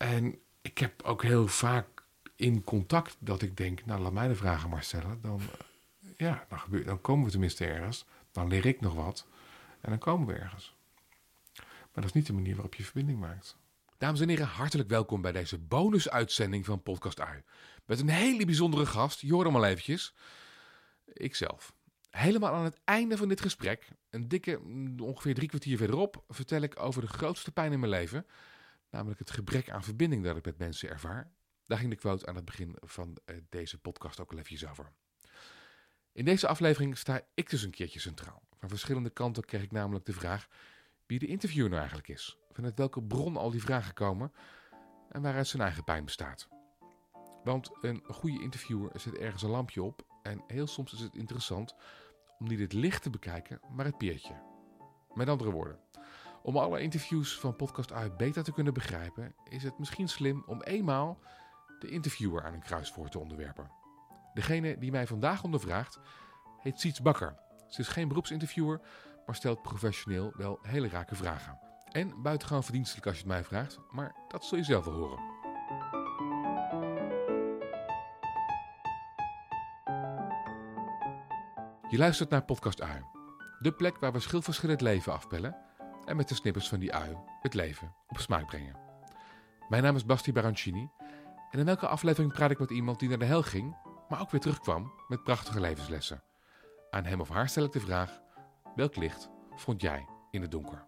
En ik heb ook heel vaak in contact dat ik denk, nou laat mij de vragen maar stellen. Dan, eh, ja, dan, gebeurt, dan komen we tenminste ergens. Dan leer ik nog wat. En dan komen we ergens. Maar dat is niet de manier waarop je verbinding maakt. Dames en heren, hartelijk welkom bij deze bonusuitzending van Podcast Ui. Met een hele bijzondere gast, hem al eventjes. Ikzelf. Helemaal aan het einde van dit gesprek, een dikke mm, ongeveer drie kwartier verderop, vertel ik over de grootste pijn in mijn leven. Namelijk het gebrek aan verbinding dat ik met mensen ervaar. Daar ging de quote aan het begin van eh, deze podcast ook al even over. In deze aflevering sta ik dus een keertje centraal. Van verschillende kanten kreeg ik namelijk de vraag wie de interviewer nou eigenlijk is. Vanuit welke bron al die vragen komen en waaruit zijn eigen pijn bestaat. Want een goede interviewer zet ergens een lampje op en heel soms is het interessant om niet het licht te bekijken, maar het peertje. Met andere woorden, om alle interviews van Podcast uit beter te kunnen begrijpen, is het misschien slim om eenmaal de interviewer aan een kruiswoord te onderwerpen. Degene die mij vandaag ondervraagt heet Siets Bakker. Ze is geen beroepsinterviewer, maar stelt professioneel wel hele rake vragen. En buitengewoon verdienstelijk als je het mij vraagt, maar dat zul je zelf wel horen. Je luistert naar Podcast Ui. De plek waar we schilverschillen het leven afpellen en met de snippers van die ui het leven op smaak brengen. Mijn naam is Basti Barancini en in elke aflevering praat ik met iemand die naar de hel ging, maar ook weer terugkwam met prachtige levenslessen. Aan hem of haar stel ik de vraag, welk licht vond jij in het donker?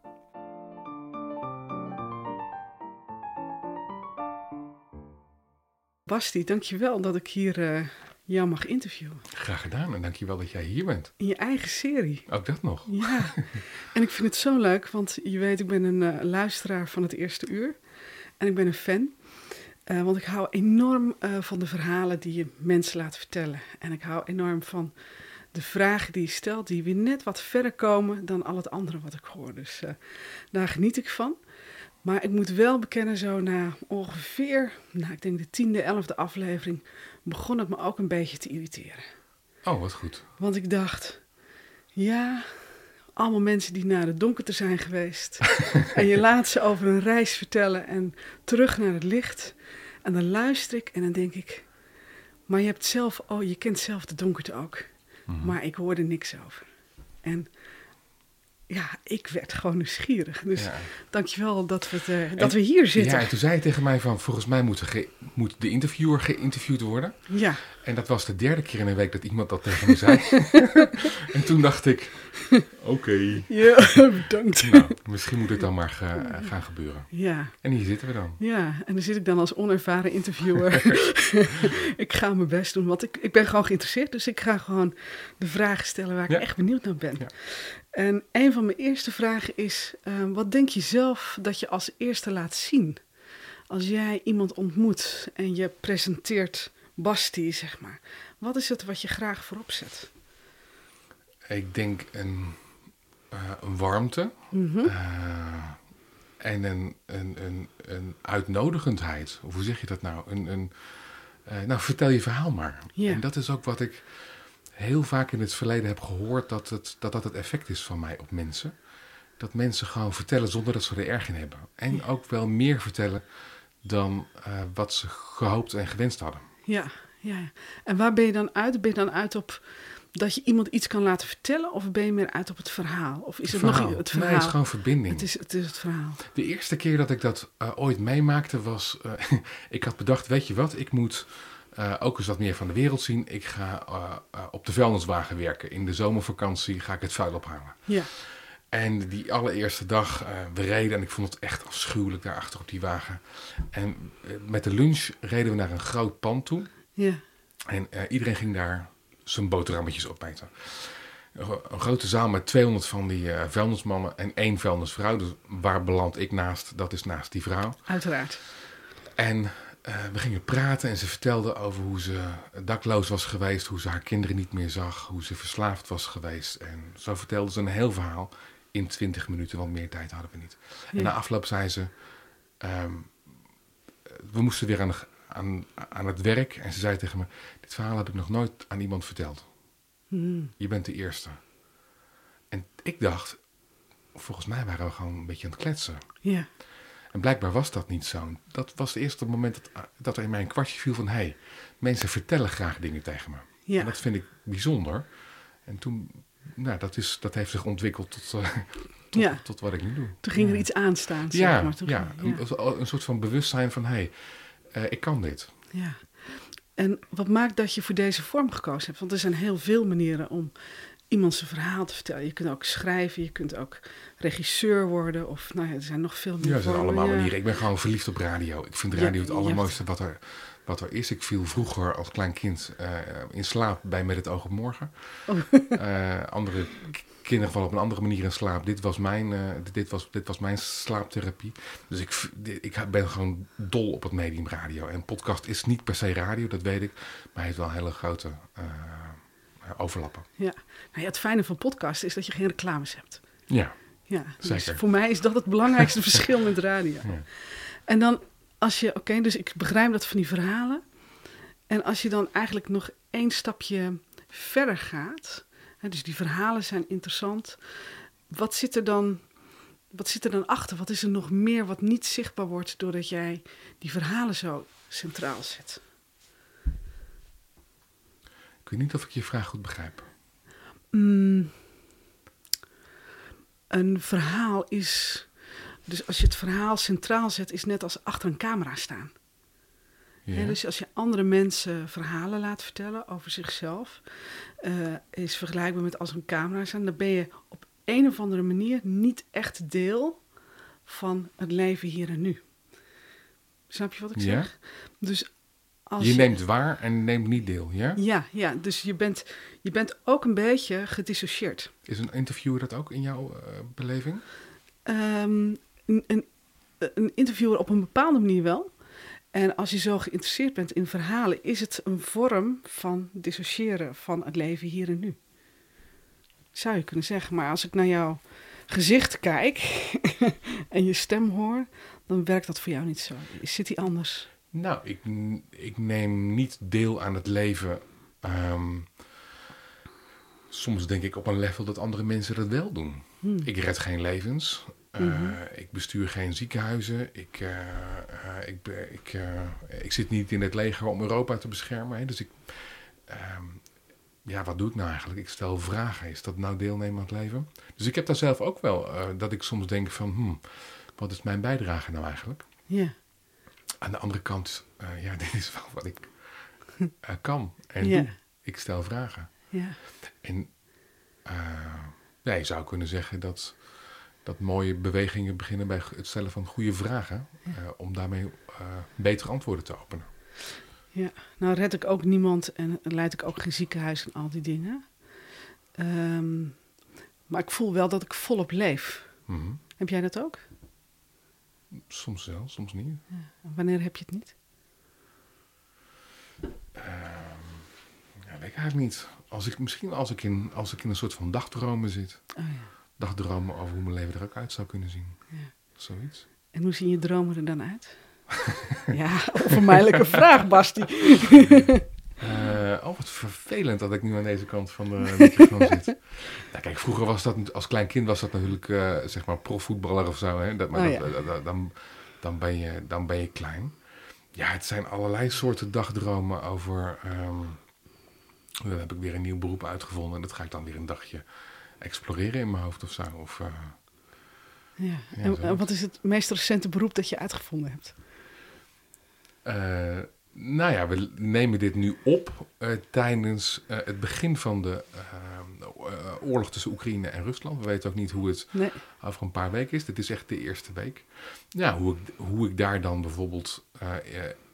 Basti, dankjewel dat ik hier uh, jou mag interviewen. Graag gedaan en dankjewel dat jij hier bent. In je eigen serie. Ook dat nog. Ja, en ik vind het zo leuk, want je weet, ik ben een uh, luisteraar van het eerste uur. En ik ben een fan. Uh, want ik hou enorm van de verhalen die je mensen laat vertellen. En ik hou enorm van de vragen die je stelt, die weer net wat verder komen dan al het andere wat ik hoor. Dus daar geniet ik van. Maar ik moet wel bekennen, zo na ongeveer, nou, ik denk de tiende, elfde aflevering, begon het me ook een beetje te irriteren. Oh, wat goed. Want ik dacht, ja, allemaal mensen die naar het donker zijn geweest. en je laat ze over een reis vertellen en terug naar het licht. En dan luister ik en dan denk ik, maar je hebt zelf, oh, je kent zelf de donkerte ook. Mm Maar ik hoorde niks over. En ja, ik werd gewoon nieuwsgierig. Dus ja. dankjewel dat we, het, uh, dat we hier zitten. Ja, toen zei je tegen mij van, volgens mij moet, moet de interviewer geïnterviewd worden. Ja. En dat was de derde keer in een week dat iemand dat tegen me zei. en toen dacht ik, oké. Okay. Ja, bedankt. Nou, misschien moet het dan maar ga, gaan gebeuren. Ja. En hier zitten we dan. Ja, en dan zit ik dan als onervaren interviewer. ik ga mijn best doen, want ik, ik ben gewoon geïnteresseerd. Dus ik ga gewoon de vragen stellen waar ik echt benieuwd naar ben. Ja. En een van mijn eerste vragen is: uh, wat denk je zelf dat je als eerste laat zien? Als jij iemand ontmoet en je presenteert Basti, zeg maar. Wat is het wat je graag voorop zet? Ik denk een, uh, een warmte mm -hmm. uh, en een, een, een, een uitnodigendheid. Of hoe zeg je dat nou? Een, een, nou, vertel je verhaal maar. En dat is ook wat ik heel vaak in het verleden heb gehoord dat, het, dat dat het effect is van mij op mensen. Dat mensen gewoon vertellen zonder dat ze er erg in hebben. En ook wel meer vertellen dan uh, wat ze gehoopt en gewenst hadden. Ja, ja. En waar ben je dan uit? Ben je dan uit op dat je iemand iets kan laten vertellen? Of ben je meer uit op het verhaal? Of is het, nog het verhaal? Nee, het is gewoon verbinding. Het is het, is het verhaal. De eerste keer dat ik dat uh, ooit meemaakte was... Uh, ik had bedacht, weet je wat, ik moet... Uh, ook eens wat meer van de wereld zien. Ik ga op de vuilniswagen werken. In de zomervakantie ga ik het vuil ophalen. Ja. En die allereerste dag, we reden en ik vond het echt afschuwelijk daarachter op die wagen. En met de lunch reden we naar een groot pand toe. Ja. En iedereen ging daar zijn boterhammetjes opeten. Een grote zaal met 200 van die vuilnismannen en één vuilnisvrouw. Dus waar beland ik naast? Dat is naast die vrouw. Uiteraard. En we gingen praten en ze vertelde over hoe ze dakloos was geweest, hoe ze haar kinderen niet meer zag, hoe ze verslaafd was geweest. En zo vertelde ze een heel verhaal in 20 minuten, want meer tijd hadden we niet. Ja. En na afloop zei ze: um, We moesten weer aan, aan, aan het werk. En ze zei tegen me: Dit verhaal heb ik nog nooit aan iemand verteld. Hmm. Je bent de eerste. En ik dacht: Volgens mij waren we gewoon een beetje aan het kletsen. Ja. En blijkbaar was dat niet zo. Dat was het eerste moment dat, dat er in mij een kwartje viel van... hé, hey, mensen vertellen graag dingen tegen me. Ja. En dat vind ik bijzonder. En toen, nou, dat, is, dat heeft zich ontwikkeld tot, uh, tot, Ja. tot wat ik nu doe. Toen ging er Ja. iets aanstaan, zeg Ja, maar. Toen ja, ging- Een, een soort van bewustzijn van... hé, hey, eh, ik kan dit. Ja. En wat maakt dat je voor deze vorm gekozen hebt? Want er zijn heel veel manieren om iemand zijn verhaal te vertellen. Je kunt ook schrijven, je kunt ook regisseur worden. Of nou ja, er zijn nog veel meer Ja, dat zijn vormen, allemaal ja. manieren. Ik ben gewoon verliefd op radio. Ik vind Ja, radio het ja. allermooiste wat er, wat er is. Ik viel vroeger als klein kind eh, in slaap bij Met het oog op morgen. Oh. Eh, andere kinderen vallen op een andere manier in slaap. Dit was mijn, eh, dit was, dit was mijn slaaptherapie. Dus ik, ik ben gewoon dol op het medium radio. En podcast is niet per se radio, dat weet ik. Maar hij heeft wel hele grote overlappen. Ja. Nou ja, het fijne van podcast is dat je geen reclames hebt. Ja, Ja, dus Zeker. voor mij is dat het belangrijkste verschil met radio. Ja. En dan als je, oké, dus ik begrijp dat van die verhalen. En als je dan eigenlijk nog één stapje verder gaat, hè, dus die verhalen zijn interessant. Wat zit er dan, wat zit er dan achter? Wat is er nog meer wat niet zichtbaar wordt doordat jij die verhalen zo centraal zet? ik weet niet of ik je vraag goed begrijp. Mm, een verhaal is, dus als je het verhaal centraal zet, is net als achter een camera staan. Ja. Dus als je andere mensen verhalen laat vertellen over zichzelf, eh, is vergelijkbaar met als een camera staan, dan ben je op een of andere manier niet echt deel van het leven hier en nu. Snap je wat ik Ja. zeg? Dus als je neemt waar en neemt niet deel, ja? Ja, ja, dus je bent, je bent ook een beetje gedissocieerd. Is een interviewer dat ook in jouw eh, beleving? Ehm, een, een, interviewer op een bepaalde manier wel. En als je zo geïnteresseerd bent in verhalen, is het een vorm van dissociëren van het leven hier en nu. Zou je kunnen zeggen. Maar als ik naar jouw gezicht kijk en je stem hoor, dan werkt dat voor jou niet zo. Zit die anders? Nou, ik, ik neem niet deel aan het leven. ehm, soms denk ik op een level dat andere mensen dat wel doen. Hmm. Ik red geen levens. Eh, Mhm. Ik bestuur geen ziekenhuizen. Ik, eh, eh, ik, ik, eh, ik zit niet in het leger om Europa te beschermen. Hè. Dus ik, ehm, ja, wat doe ik nou eigenlijk? Ik stel vragen. Is dat nou deelnemen aan het leven? Dus ik heb daar zelf ook wel eh, dat ik soms denk van, hmm, wat is mijn bijdrage nou eigenlijk? Ja, Aan de andere kant, eh, ja, dit is wel wat ik eh, kan en Ja. doe. Ik stel vragen. ja, En eh, ja, je zou kunnen zeggen dat, dat mooie bewegingen beginnen bij het stellen van goede vragen. eh, om daarmee eh, betere antwoorden te openen. ja. Nou red ik ook niemand en leid ik ook geen ziekenhuis en al die dingen. Ehm, maar ik voel wel dat ik volop leef. Mhm. Heb jij dat ook? Soms wel, soms niet. Wanneer heb je het niet? Ja, weet ik eigenlijk niet. Als ik, misschien als ik, in, als ik in een soort van dagdromen zit. Oh ja. Dagdromen over hoe mijn leven er ook uit zou kunnen zien. Ja. Zoiets. En hoe zien je dromen er dan uit? ja, onvermijdelijke vraag, Basti. Eh, oh, wat vervelend dat ik nu aan deze kant van de microfoon zit. Nou, kijk, vroeger was dat, als klein kind was dat natuurlijk, eh, zeg maar, profvoetballer of zo. Hè? Dat, maar Oh, dat- ja. dat- dat- dan, dan, ben je, dan ben je klein. Ja, het zijn allerlei soorten dagdromen over... ehm, dan heb ik weer een nieuw beroep uitgevonden en dat ga ik dan weer een dagje exploreren in mijn hoofd of zo. Of, eh, Ja. Ja, En, wat is het meest recente beroep dat je uitgevonden hebt? Eh, nou ja, we nemen dit nu op eh, tijdens het begin van de oorlog tussen Oekraïne en Rusland. We weten ook niet hoe het Nee. over een paar weken is. Dit is echt de eerste week. Ja, hoe ik, hoe ik daar dan bijvoorbeeld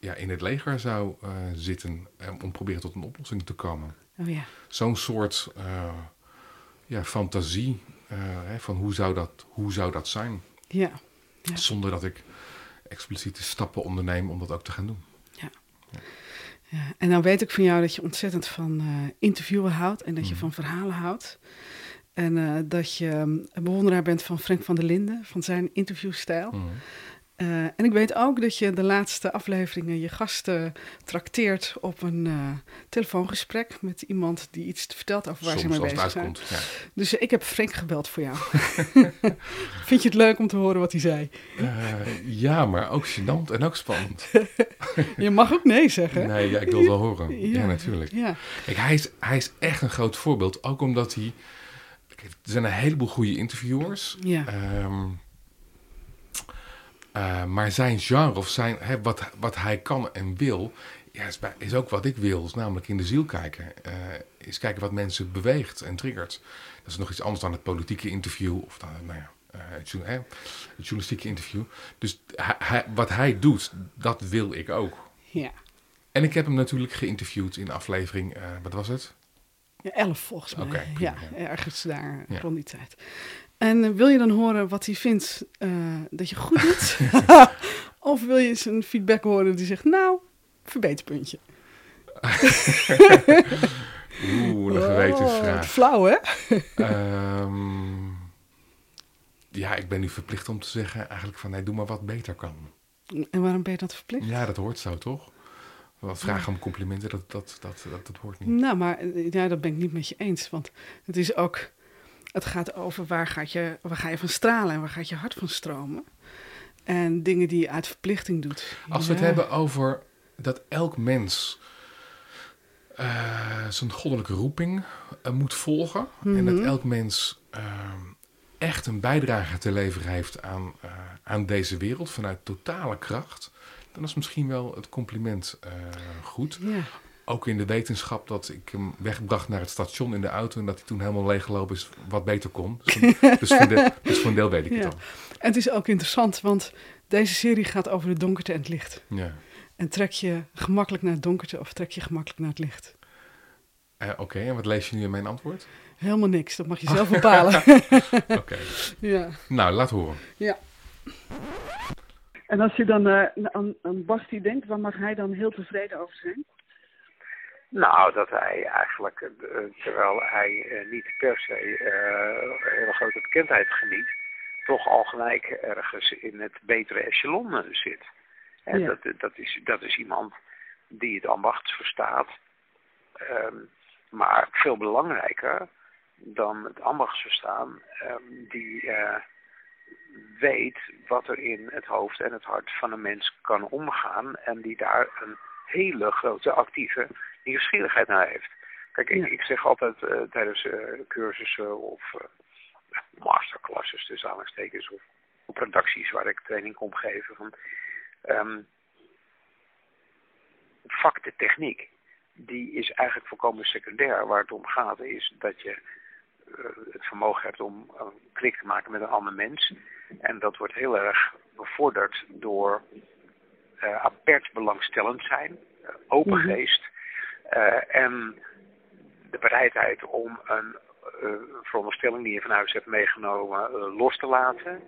ja, in het leger zou zitten om proberen tot een oplossing te komen. Oh ja. Zo'n soort ja, fantasie eh, hè, van hoe zou, dat, hoe zou dat zijn? Ja. Ja. Zonder dat ik expliciete stappen onderneem om dat ook te gaan doen. ja. En dan weet ik van jou dat je ontzettend van eh, interviewen houdt en dat je Mhm. van verhalen houdt. En eh, dat je um, een bewonderaar bent van Frank van der Linden, van zijn interviewstijl. Mhm. Uh, en ik weet ook dat je de laatste afleveringen je gasten trakteert op een uh, telefoongesprek met iemand die iets vertelt over waar Soms, ze mee bezig zijn. Ja. Dus uh, ik heb Frank gebeld voor jou. Vind je het leuk om te horen wat hij zei? ja, maar ook gênant en ook spannend. je mag ook nee zeggen. Nee, ja, ik wil het wel horen. Ja, ja natuurlijk. Ja. Kijk, hij, is, hij is echt een groot voorbeeld. Ook omdat hij... Kijk, er zijn een heleboel goede interviewers. Ja. Um, uh, maar zijn genre of zijn, hè, wat, wat hij kan en wil, ja, is, bij, is, ook wat ik wil. Namelijk in de ziel kijken. Uh, is kijken wat mensen beweegt en triggert. Dat is nog iets anders dan het politieke interview of dan, nou ja, uh, het, hè, het, journalistieke interview. Dus hij, hij, wat hij doet, dat wil ik ook. Ja. En ik heb hem natuurlijk geïnterviewd in aflevering, wat was het? Ja, elf volgens mij. Okay, ja, ergens daar ja. rond die tijd. En uh, wil je dan horen wat hij vindt uh, dat je goed doet? of wil je zijn feedback horen die zegt, nou, verbeterpuntje? Oeh, een gewetensvraag. Oh, flauw, hè? um, ja, ik ben nu verplicht om te zeggen eigenlijk van, nee, doe maar wat beter kan. En waarom ben je dat verplicht? Ja, dat hoort zo, toch? Wat vragen om complimenten, dat, dat, dat, dat, dat hoort niet. Nou, maar ja, dat ben ik niet met je eens. Want het is ook... Het gaat over waar, gaat je, waar ga je van stralen en waar gaat je hart van stromen. En dingen die je uit verplichting doet. Als we het hebben over dat elk mens uh, zijn goddelijke roeping uh, moet volgen. Mm -hmm. En dat elk mens uh, echt een bijdrage te leveren heeft aan, aan deze wereld vanuit totale kracht. Dan is misschien wel het compliment goed. Ja. Ook in de wetenschap dat ik hem wegbracht naar het station in de auto en dat hij toen helemaal leeggelopen is, wat beter kon. Dus, dus, voor, de, dus voor een deel weet ik ja. het al. En het is ook interessant, want deze serie gaat over de donkerte en het licht. Ja. En trek je gemakkelijk naar het donkerte of trek je gemakkelijk naar het licht? Uh, Oké, okay, en wat lees je nu in mijn antwoord? Helemaal niks, dat mag je zelf bepalen. Oké. Okay. Ja. Nou, laat horen. Ja. En als je dan uh, aan, aan Basti denkt, waar mag hij dan heel tevreden over zijn? Nou, dat hij eigenlijk, uh, terwijl hij uh, niet per se uh, hele grote bekendheid geniet, toch al gelijk ergens in het betere echelon zit. En Ja. dat, dat, is, dat is iemand die het ambacht verstaat. Um, maar veel belangrijker dan het ambacht verstaan, um, die weet wat er in het hoofd en het hart van een mens kan omgaan en die daar een hele grote actieve nieuwsgierigheid naar heeft. Kijk, ik, Ja. ik zeg altijd uh, tijdens uh, cursussen of uh, masterclasses tussen aanhalingstekens of op redacties waar ik training kom geven van um, vak de techniek, die is eigenlijk volkomen secundair. Waar het om gaat is dat je het vermogen hebt om een klik te maken met een ander mens. En dat wordt heel erg bevorderd door apert belangstellend zijn, open Mhm. geest en de bereidheid om een veronderstelling die je van huis hebt meegenomen los te laten.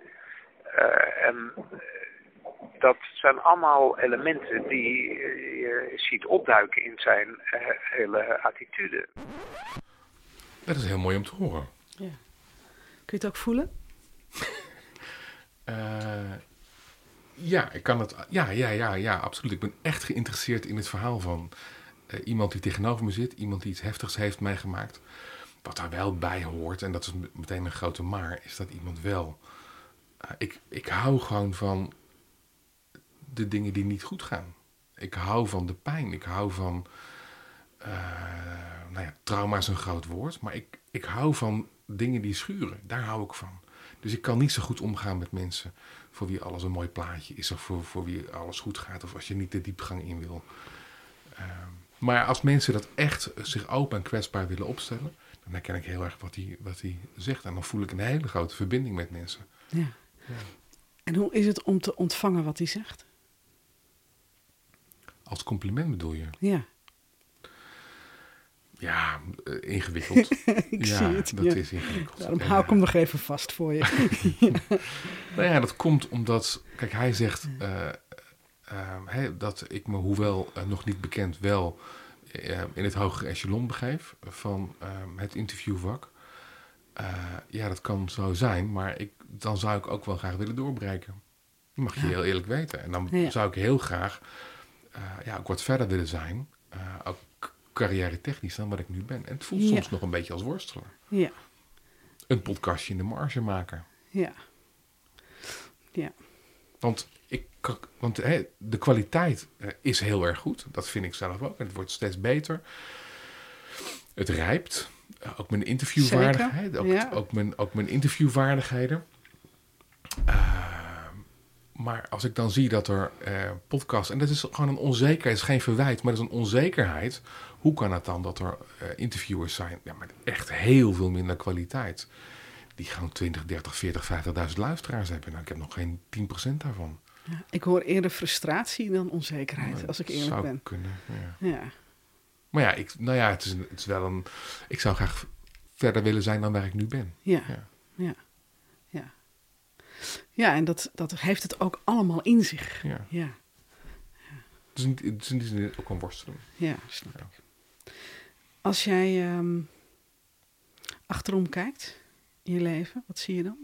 en dat zijn allemaal elementen die je ziet opduiken in zijn hele attitude. Dat is heel mooi om te horen. Ja. Kun je het ook voelen? Uh, ja, ik kan het. Ja, ja, ja, ja, absoluut. Ik ben echt geïnteresseerd in het verhaal van uh, iemand die tegenover me zit, iemand die iets heftigs heeft meegemaakt. Wat daar wel bij hoort, en dat is meteen een grote maar, is dat iemand wel. Uh, ik, ik hou gewoon van de dingen die niet goed gaan. Ik hou van de pijn. Ik hou van. nou ja, trauma is een groot woord, maar ik, ik hou van dingen die schuren. Daar hou ik van. Dus ik kan niet zo goed omgaan met mensen voor wie alles een mooi plaatje is, of voor, voor wie alles goed gaat, of als je niet de diepgang in wil. Uh, maar als mensen dat echt zich open en kwetsbaar willen opstellen, dan herken ik heel erg wat hij, wat hij zegt. En dan voel ik een hele grote verbinding met mensen. Ja. ja. En hoe is het om te ontvangen wat hij zegt? Als compliment bedoel je? Ja. Ja, uh, ingewikkeld. ik ja, zie het. dat ja. is ingewikkeld. Daarom hou ik hem nog even vast voor je. nou ja, dat komt omdat, kijk, hij zegt uh, hey, dat ik me, hoewel nog niet bekend, wel in het hogere echelon begeef van het interviewvak. ja, dat kan zo zijn, maar ik, dan zou ik ook wel graag willen doorbreken. Dat mag je Ja. heel eerlijk weten. En dan Ja. zou ik heel graag eh, ja, ook wat verder willen zijn. eh, ook carrière technisch dan wat ik nu ben. En het voelt Ja. soms nog een beetje als worstelen. Ja, Een podcastje in de marge maken. ja. Ja, Want, ik, kan- want hè, de kwaliteit eh, is heel erg goed. Dat vind ik zelf ook. En het wordt steeds beter. Het rijpt. Eh, ook mijn interviewvaardigheid. Ook, ja. ook, mijn, ook mijn interviewvaardigheden. Eh, maar als ik dan zie dat er eh podcasts... En dat is gewoon een onzekerheid. Is geen verwijt, maar dat is een onzekerheid. Hoe kan het dan dat er eh, interviewers zijn... Ja, met echt heel veel minder kwaliteit... Die gewoon 20, 30, 40, 50.000 luisteraars hebben. Nou, ik heb nog geen 10% daarvan. Ja. Ik hoor eerder frustratie dan onzekerheid, als ik eerlijk zou ben. kunnen, ja. Ja, Maar ja, ik, nou ja het, is, een- het is wel een... Ik zou graag verder willen zijn dan waar ik nu ben. ja, Ja. ja. Ja, ja en dat, dat heeft het ook allemaal in zich. Ja. Ja, Het is, niet, het is in die zin ook een worstelen. ja snap ik. Als jij ehm, achterom kijkt in je leven, wat zie je dan?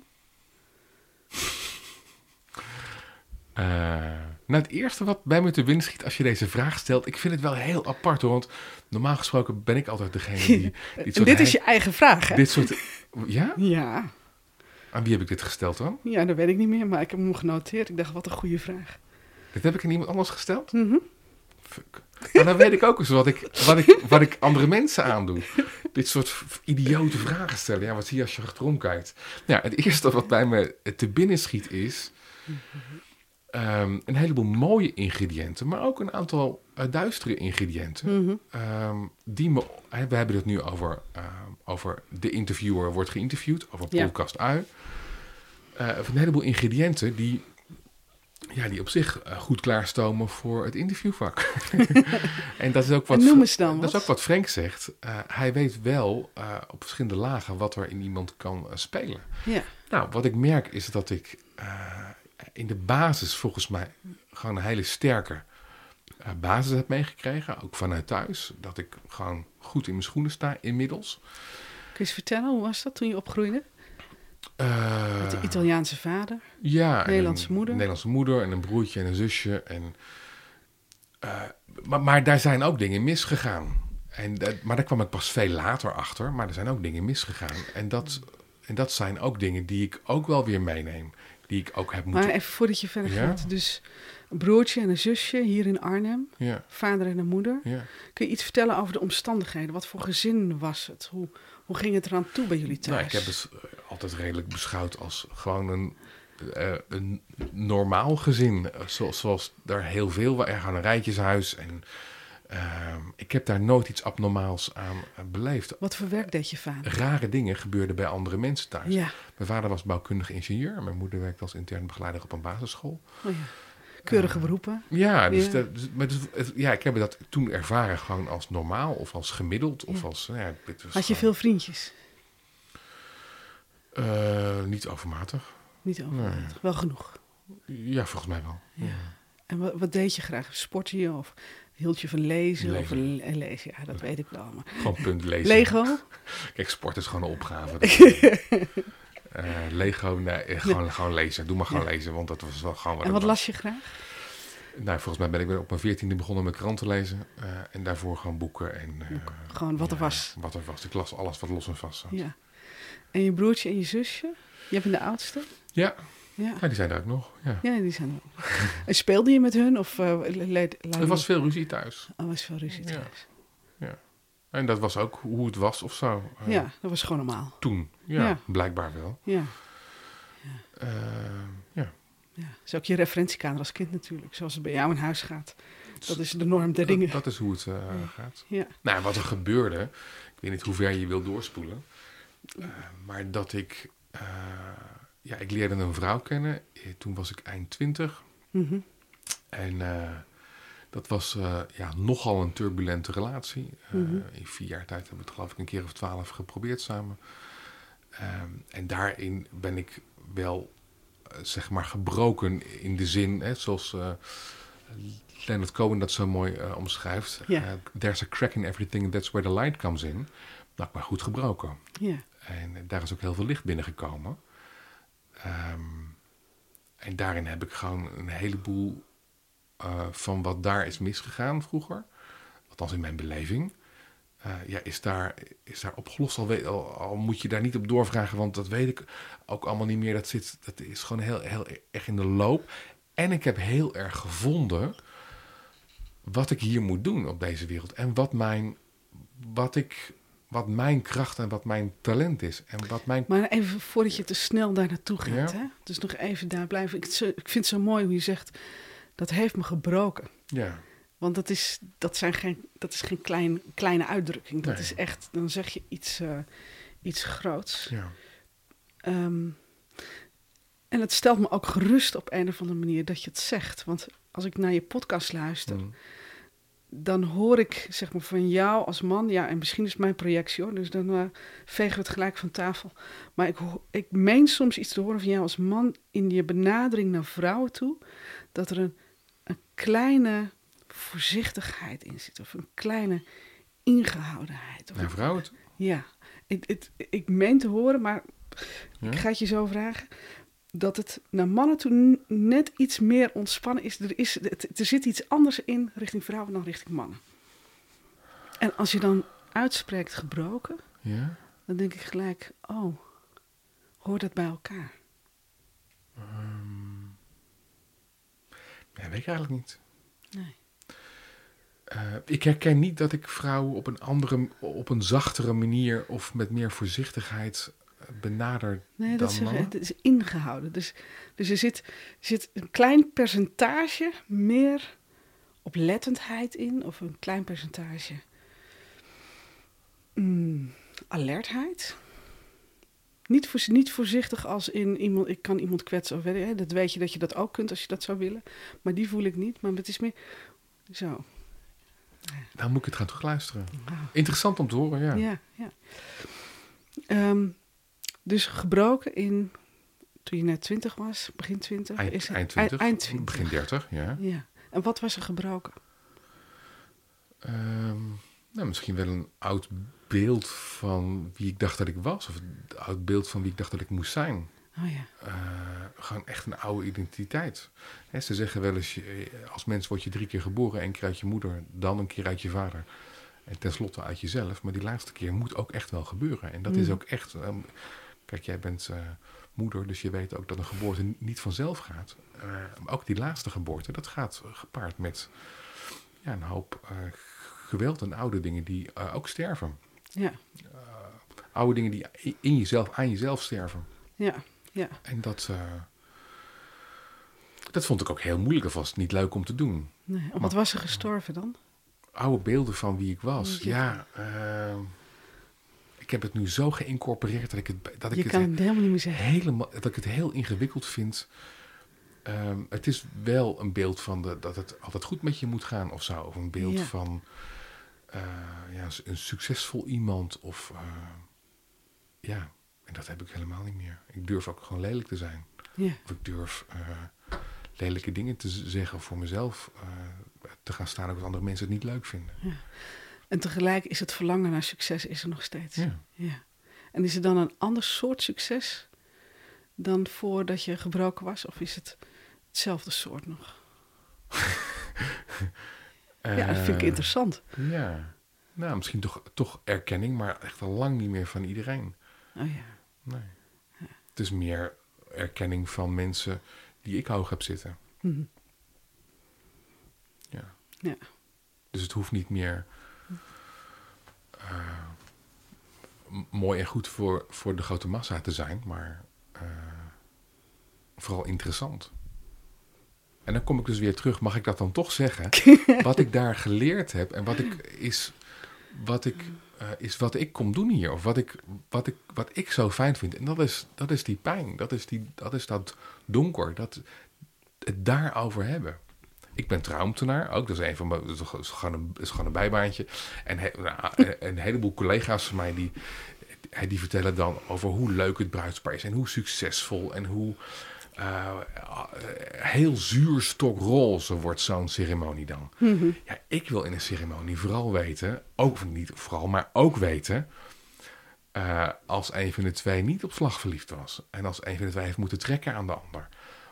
Eh, nou, het eerste wat bij me te binnen schiet als je deze vraag stelt... Ik vind het wel heel apart hoor. Want normaal gesproken ben ik altijd degene die... dit soort dit is je eigen vraag, hè? Dit soort... Ja? Ja, Aan wie heb ik dit gesteld dan? ja, dat weet ik niet meer, maar ik heb hem genoteerd. Ik dacht, wat een goede vraag. Dit heb ik aan iemand anders gesteld? Mhm. Fuck. Maar dan weet ik ook eens wat ik, wat ik, wat ik andere mensen aandoe. Dit soort idiote vragen stellen. Ja, wat zie je als je achterom kijkt? Ja, het eerste wat bij me te binnen schiet is... ehm, een heleboel mooie ingrediënten, maar ook een aantal eh, duistere ingrediënten. Ehm, die me, we hebben het nu over, ehm, over de interviewer wordt geïnterviewd, over Ja. podcast Ui. Eh, een heleboel ingrediënten die, ja, die op zich eh, goed klaarstomen voor het interviewvak. en dat is ook wat, noem eens dan dat is ook wat Frank zegt. Hij weet wel op verschillende lagen wat er in iemand kan spelen. Ja, Nou, wat ik merk is dat ik in de basis volgens mij gewoon een hele sterke eh, basis heb meegekregen. Ook vanuit thuis. Dat ik gewoon goed in mijn schoenen sta inmiddels. kun je eens vertellen, hoe was dat toen je opgroeide? Eh, Met de Italiaanse vader? Ja, Nederlandse een moeder? Nederlandse moeder en een broertje en een zusje. En, eh, maar, maar daar zijn ook dingen misgegaan. En dat, maar daar kwam ik pas veel later achter. Maar er zijn ook dingen misgegaan. En dat, en dat zijn ook dingen die ik ook wel weer meeneem. Die ik ook heb moeten... Maar even voordat je verder Ja? gaat. Dus een broertje en een zusje hier in Arnhem. Ja, Vader en een moeder. ja. Kun je iets vertellen over de omstandigheden? Wat voor gezin was het? Hoe, hoe ging het eraan toe bij jullie thuis? Nou, ik heb het eh, altijd redelijk beschouwd als gewoon een, eh, een normaal gezin. Eh, Zoals, zoals daar heel veel waren. Gewoon een rijtjeshuis. En ehm, ik heb daar nooit iets abnormaals aan eh, beleefd. Wat voor werk deed je vader? Rare dingen gebeurden bij andere mensen thuis. Ja, Mijn vader was bouwkundig ingenieur. Mijn moeder werkte als intern begeleider op een basisschool. oh ja. Keurige beroepen. Ja, dus, Ja. Dat, dus- maar dus, ja, ik heb dat toen ervaren gewoon als normaal of als gemiddeld. Of Ja. als, nou ja, dit was Had je gewoon, veel vriendjes? eh, niet overmatig. Niet overmatig. Wel genoeg. Ja, volgens mij wel. Ja. En wat, wat deed je graag? Sportte je of hield je van lezen? Of Lezen. le- lezen, ja, dat weet ik wel. Maar... Gewoon punt lezen. Lego? Kijk, sport is gewoon een opgave. Eh, Lego, nee, eh, gewoon, gewoon lezen. Doe maar gewoon Ja. lezen, want dat was wel gewoon wat En wat las je graag? Nou, volgens mij ben ik weer op mijn veertiende begonnen met kranten lezen. eh, en daarvoor gewoon boeken. En, Gewoon wat er ja, was. Wat er was. Ik las alles wat los en vast zat. Ja, Ja. En je broertje en je zusje? Je bent de oudste? ja. Ja. die zijn er ook nog. Ja. Ja, die zijn er ook. En speelde je met hun? Of uh, leed, Er was veel ruzie thuis. Oh, was veel ruzie Ja. thuis. En dat was ook hoe het was of zo. eh, Ja, dat was gewoon normaal. Toen. Ja, Ja. blijkbaar wel. Ja. Eh, ja. ja. Dat is ook je referentiekader als kind natuurlijk. Zoals het bij jou in huis gaat. Dat is de norm der dingen. Dat, dat is hoe het eh, gaat. Ja. Nou, wat er gebeurde, ik weet niet hoe ver je wil doorspoelen, eh, maar dat ik, eh, ja, ik leerde een vrouw kennen. Eh, Toen was ik eind twintig Mhm. en eh, dat was eh, ja, nogal een turbulente relatie. Mhm. In vier jaar tijd hebben we het geloof ik een keer of twaalf geprobeerd samen. Ehm, en daarin ben ik wel, zeg maar, gebroken in de zin, hè, zoals Leonard Cohen dat zo mooi omschrijft. There's a crack in everything, that's where the light comes in. Nou, maar goed gebroken. En daar is ook heel veel licht binnengekomen. Ehm, en daarin heb ik gewoon een heleboel eh, van wat daar is misgegaan vroeger, althans in mijn beleving, eh, ja, is, daar, is daar opgelost. Al, al, moet je daar niet op doorvragen, want dat weet ik ook allemaal niet meer. Dat, zit, dat is gewoon heel, heel erg in de loop. En ik heb heel erg gevonden wat ik hier moet doen op deze wereld. En wat mijn, wat ik, wat mijn kracht en wat mijn talent is. En wat mijn... Maar even voordat je te snel daar naartoe gaat. Ja. Hè? Dus nog even daar blijven. Ik, ik vind het zo mooi hoe je zegt, dat heeft me gebroken. Ja. Want dat is, dat zijn geen, dat is geen klein, kleine uitdrukking. Dat Nee. is echt, dan zeg je iets, eh, iets groots. Ja. Ehm, en het stelt me ook gerust op een of andere manier dat je het zegt. Want als ik naar je podcast luister, Mm. Dan hoor ik zeg maar van jou als man, ja, en misschien is het mijn projectie hoor, dus dan eh, vegen we het gelijk van tafel. Maar ik, ik meen soms iets te horen van jou als man in je benadering naar vrouwen toe, dat er een, een kleine voorzichtigheid in zit, of een kleine ingehoudenheid. Of Naar vrouwen. toe. ja, ik, ik meen te horen, maar Ja? ik ga het je zo vragen. Dat het naar mannen toe net iets meer ontspannen is. Er, is er zit iets anders in richting vrouwen dan richting mannen. En als je dan uitspreekt gebroken, Ja? dan denk ik gelijk: oh, hoort dat bij elkaar? Ehm, ja, weet ik eigenlijk niet. Nee. Eh, ik herken niet dat ik vrouwen op een andere, op een zachtere manier of met meer voorzichtigheid eh, benader Nee, dat dan het is ingehouden. Dus, dus er zit, zit een klein percentage meer oplettendheid in, of een klein percentage mm, alertheid. Niet, voor, niet voorzichtig als in iemand, ik kan iemand kwetsen of weet je, dat weet je dat je dat ook kunt als je dat zou willen. Maar die voel ik niet, maar het is meer zo. Nou moet ik het gaan terugluisteren. wauw. Interessant om te horen, ja. Ja, ja. Ehm, dus gebroken in, toen je net 20 was, begin 20? Eind, is het- eind 20, eind 20. begin 30, ja. Ja. En wat was er gebroken? Ehm, nou, misschien wel een oud beeld van wie ik dacht dat ik was. Of een oud beeld van wie ik dacht dat ik moest zijn. Oh ja. Eh, gewoon echt een oude identiteit. Ze zeggen wel eens, je- als mens word je drie keer geboren. één keer uit je moeder, dan een keer uit je vader. En tenslotte uit jezelf. Maar die laatste keer moet ook echt wel gebeuren. En dat is Mhm. ook echt... ehm, kijk, jij bent eh, moeder, dus je weet ook dat een geboorte niet vanzelf gaat. Maar ook die laatste geboorte, dat gaat gepaard met ja, een hoop eh, geweld en oude dingen die eh, ook sterven. Ja, Oude dingen die in jezelf, aan jezelf sterven. ja, ja. En dat, dat vond ik ook heel moeilijk. Het niet leuk om te doen. Nee. Wat was er gestorven dan? Oude beelden van wie ik was. Wie Ja, eh, ik heb het nu zo geïncorporeerd dat ik het, dat ik Je het kan het helemaal niet meer zeggen. helemaal, dat ik het heel ingewikkeld vind. Ehm, het is wel een beeld van de, dat het altijd goed met je moet gaan of zo. Of een beeld Ja. van eh, ja, een succesvol iemand. Of eh, ja, en dat heb ik helemaal niet meer. Ik durf ook gewoon lelijk te zijn. Ja, Of ik durf eh, lelijke dingen te zeggen voor mezelf. te gaan staan ook als andere mensen het niet leuk vinden. En tegelijk is het verlangen naar succes is er nog steeds. Ja. Ja. En is het dan een ander soort succes dan voordat je gebroken was? Of is het hetzelfde soort nog? ja, dat vind ik Eh, interessant. Ja, nou misschien toch, toch erkenning, maar echt al lang niet meer van iedereen. Oh ja. Nee. Het is meer erkenning van mensen die ik hoog heb zitten. Mhm. Ja. Ja. Dus het hoeft niet meer mooi en goed voor, voor de grote massa te zijn, maar eh, vooral interessant. En dan kom ik dus weer terug, mag ik dat dan toch zeggen? wat ik daar geleerd heb en wat ik is wat ik, eh, is wat ik kom doen hier. Of wat ik, wat ik, wat ik zo fijn vind. En dat is, dat is die pijn. Dat is, die, dat is dat donker. Dat, het daarover hebben. Ik ben trouwambtenaar ook. Dat is, een van mijn, dat is gewoon een, dat is gewoon een bijbaantje. En he- nou, een, heleboel collega's van mij die, die vertellen dan over hoe leuk het bruidspaar is. En hoe succesvol en hoe eh, heel zuurstokroze wordt zo'n ceremonie dan. Ja, ik wil in een ceremonie vooral weten, ook niet vooral, maar ook weten. eh, als een van de twee niet op slag verliefd was. En als een van de twee heeft moeten trekken aan de ander.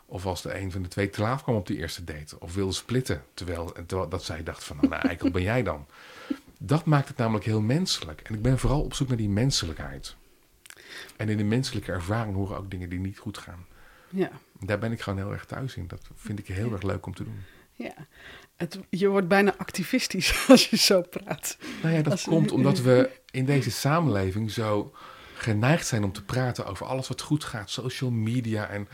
Of als de een van de twee te laat kwam op die eerste date. Of wilde splitten, terwijl, terwijl dat zij dacht van, nou, nou eikel ben jij dan. Dat maakt het namelijk heel menselijk. En ik ben vooral op zoek naar die menselijkheid. En in de menselijke ervaring horen ook dingen die niet goed gaan. Ja, Daar ben ik gewoon heel erg thuis in. Dat vind ik heel Ja. erg leuk om te doen. ja. Het, je wordt bijna activistisch als je zo praat. Nou ja, dat Als- komt omdat we in deze samenleving zo geneigd zijn om te praten over alles wat goed gaat. Social media en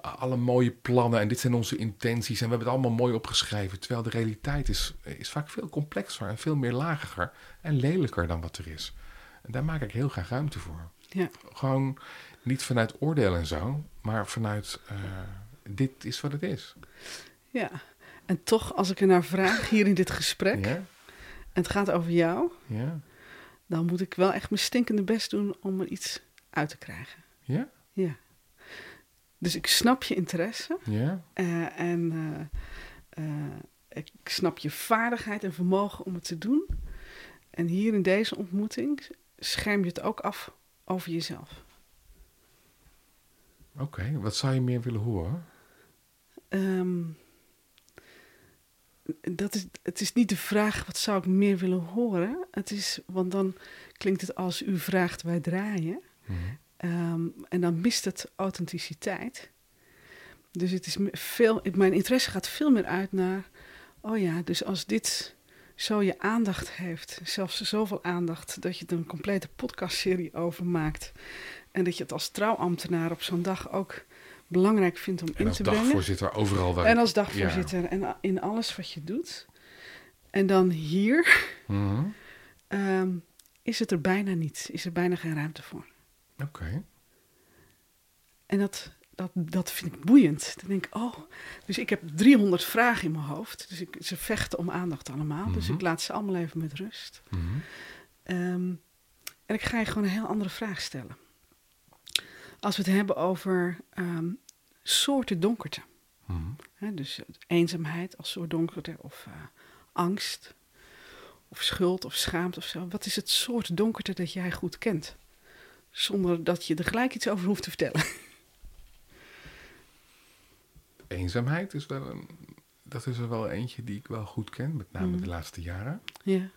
alle mooie plannen. En dit zijn onze intenties. En we hebben het allemaal mooi opgeschreven. Terwijl de realiteit is, is vaak veel complexer en veel meer lager en lelijker dan wat er is. En daar maak ik heel graag ruimte voor. Ja, Gewoon niet vanuit oordeel en zo, maar vanuit eh, dit is wat het is. ja. En toch, als ik er naar vraag hier in dit gesprek, Ja? en het gaat over jou, Ja? dan moet ik wel echt mijn stinkende best doen om er iets uit te krijgen. Ja? Ja. Dus ik snap je interesse Ja? eh, en eh, eh, ik snap je vaardigheid en vermogen om het te doen. En hier in deze ontmoeting scherm je het ook af over jezelf. Oké, wat zou je meer willen horen? Ehm, dat is, het is niet de vraag, wat zou ik meer willen horen? Het is, want dan klinkt het als u vraagt, wij draaien. Mhm. Ehm, en dan mist het authenticiteit. Dus het is veel, mijn interesse gaat veel meer uit naar, oh ja, dus als dit zo je aandacht heeft, zelfs zoveel aandacht, dat je er een complete podcastserie over maakt. En dat je het als trouwambtenaar op zo'n dag ook belangrijk vindt om En in als te brengen. dagvoorzitter overal waar En als dagvoorzitter en in alles wat je doet. En dan hier Mhm. ehm, is het er bijna niet, is er bijna geen ruimte voor. Oké. En dat, dat, dat vind ik boeiend. Dan denk ik, oh, dus ik heb 300 vragen in mijn hoofd. Dus ik, ze vechten om aandacht allemaal. Dus Mhm. ik laat ze allemaal even met rust. Mhm. Ehm, en ik ga je gewoon een heel andere vraag stellen. Als we het hebben over ehm, soorten donkerte. Mhm. Dus eenzaamheid als soort donkerte of eh, angst of schuld of schaamte of zo. Wat is het soort donkerte dat jij goed kent? Zonder dat je er gelijk iets over hoeft te vertellen. Eenzaamheid is wel een, dat is er wel eentje die ik wel goed ken, met name Mhm. de laatste jaren. Ja,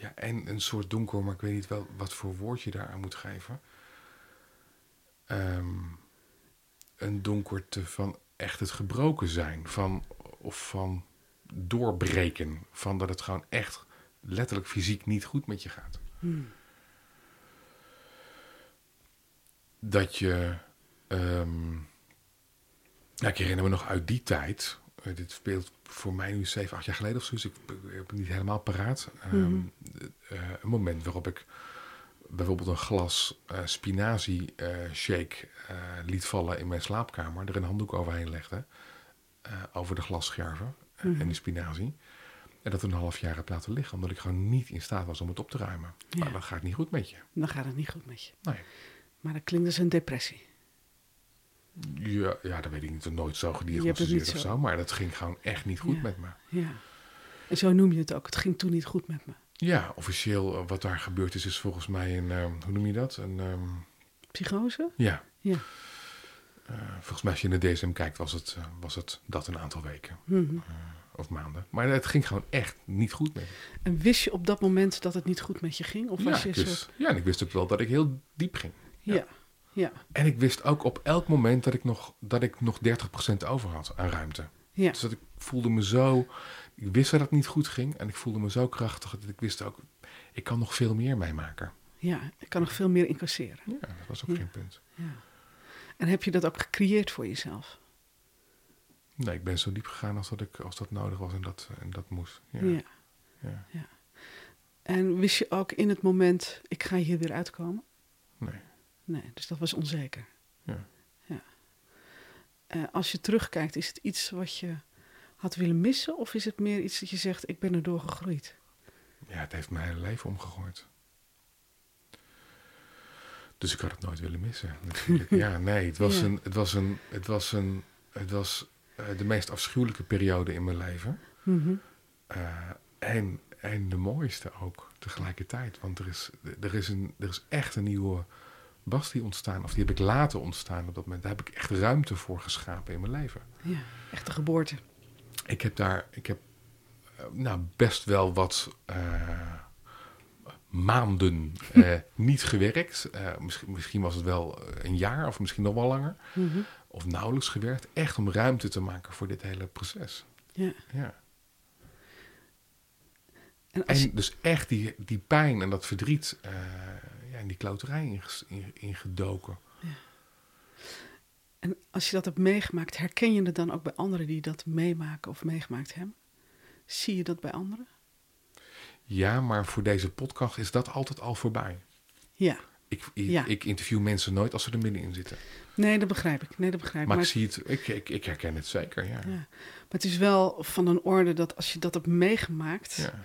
Ja, en een soort donker, maar ik weet niet wel wat voor woord je daar aan moet geven. Ehm, een donkerte van echt het gebroken zijn, van, of van doorbreken, van dat het gewoon echt letterlijk fysiek niet goed met je gaat. Hmm. Dat je. nou, ik herinner me nog uit die tijd. eh, dit speelt voor mij nu 7, 8 jaar geleden of zo. Dus ik, heb het niet helemaal paraat. Ehm, Mhm. eh, een moment waarop ik bijvoorbeeld een glas eh spinazie shake liet vallen in mijn slaapkamer. Er een handdoek overheen legde. over de glasscherven eh, Mhm. en die spinazie. En dat een half jaar heb laten liggen. Omdat ik gewoon niet in staat was om het op te ruimen. Ja. Maar dat gaat niet goed met je. Dan gaat het niet goed met je. Nee. Maar dat klinkt als een depressie. Ja, ja, dat weet ik niet. Nooit zo gediagnosticeerd of zo. Maar dat ging gewoon echt niet goed Ja. met me. Ja. En zo noem je het ook. Het ging toen niet goed met me. Ja, officieel eh, wat daar gebeurd is, is volgens mij een, ehm, hoe noem je dat? Een, ehm, Psychose? ja. Ja. Eh, volgens mij als je in de DSM kijkt, was het, eh, was het dat een aantal weken Mhm. of maanden. Maar het ging gewoon echt niet goed met me. En wist je op dat moment dat het niet goed met je ging? Of ja, was je ik een wist, soort... ja, en ik wist ook wel dat ik heel diep ging. Ja. ja. En ik wist ook op elk moment dat ik nog, dat ik nog 30% over had aan ruimte. Ja. Dus dat ik voelde me zo. Ik wist dat het niet goed ging. En ik voelde me zo krachtig dat ik wist ook. Ik kan nog veel meer meemaken. ja. Ik kan nog veel meer incasseren. Ja, dat was ook Ja. geen punt. Ja. En heb je dat ook gecreëerd voor jezelf? Nee, ik ben zo diep gegaan als dat, ik, als dat nodig was en dat, en dat moest. Ja. Ja. Ja. En wist je ook in het moment, ik ga hier weer uitkomen? Nee. Nee, dus dat was onzeker. Ja. ja. Eh, als je terugkijkt, is het iets wat je had willen missen? Of is het meer iets dat je zegt, ik ben erdoor gegroeid? ja, het heeft mijn hele leven omgegooid. Dus ik had het nooit willen missen. Natuurlijk. ja, nee, het was, Ja. een, het was, een, het was, een, het was eh, de meest afschuwelijke periode in mijn leven. Mhm. Eh, en, en de mooiste ook tegelijkertijd. Want er is, er, is een, er is echt een nieuwe was die ontstaan, of die heb ik laten ontstaan op dat moment. Daar heb ik echt ruimte voor geschapen in mijn leven. Ja, echte geboorte. Ik heb daar, ik heb eh, nou best wel wat eh, maanden eh, niet gewerkt. Misschien, misschien was het wel een jaar of misschien nog wel langer. Mhm. Of nauwelijks gewerkt. Echt om ruimte te maken voor dit hele proces. Ja. Ja. En als En dus echt die, die pijn en dat verdriet ja, in die klauterij inges- in- ingedoken. En als je dat hebt meegemaakt, herken je het dan ook bij anderen die dat meemaken of meegemaakt hebben? Zie je dat bij anderen? Ja, maar voor deze podcast is dat altijd al voorbij. Ja. Ik, ik, Ja. ik interview mensen nooit als ze er middenin zitten. Nee, dat begrijp ik. Nee, dat begrijp ik. Maar, Maar, ik zie het, ik, ik, ik herken het zeker, ja. ja. maar het is wel van een orde dat als je dat hebt meegemaakt Ja,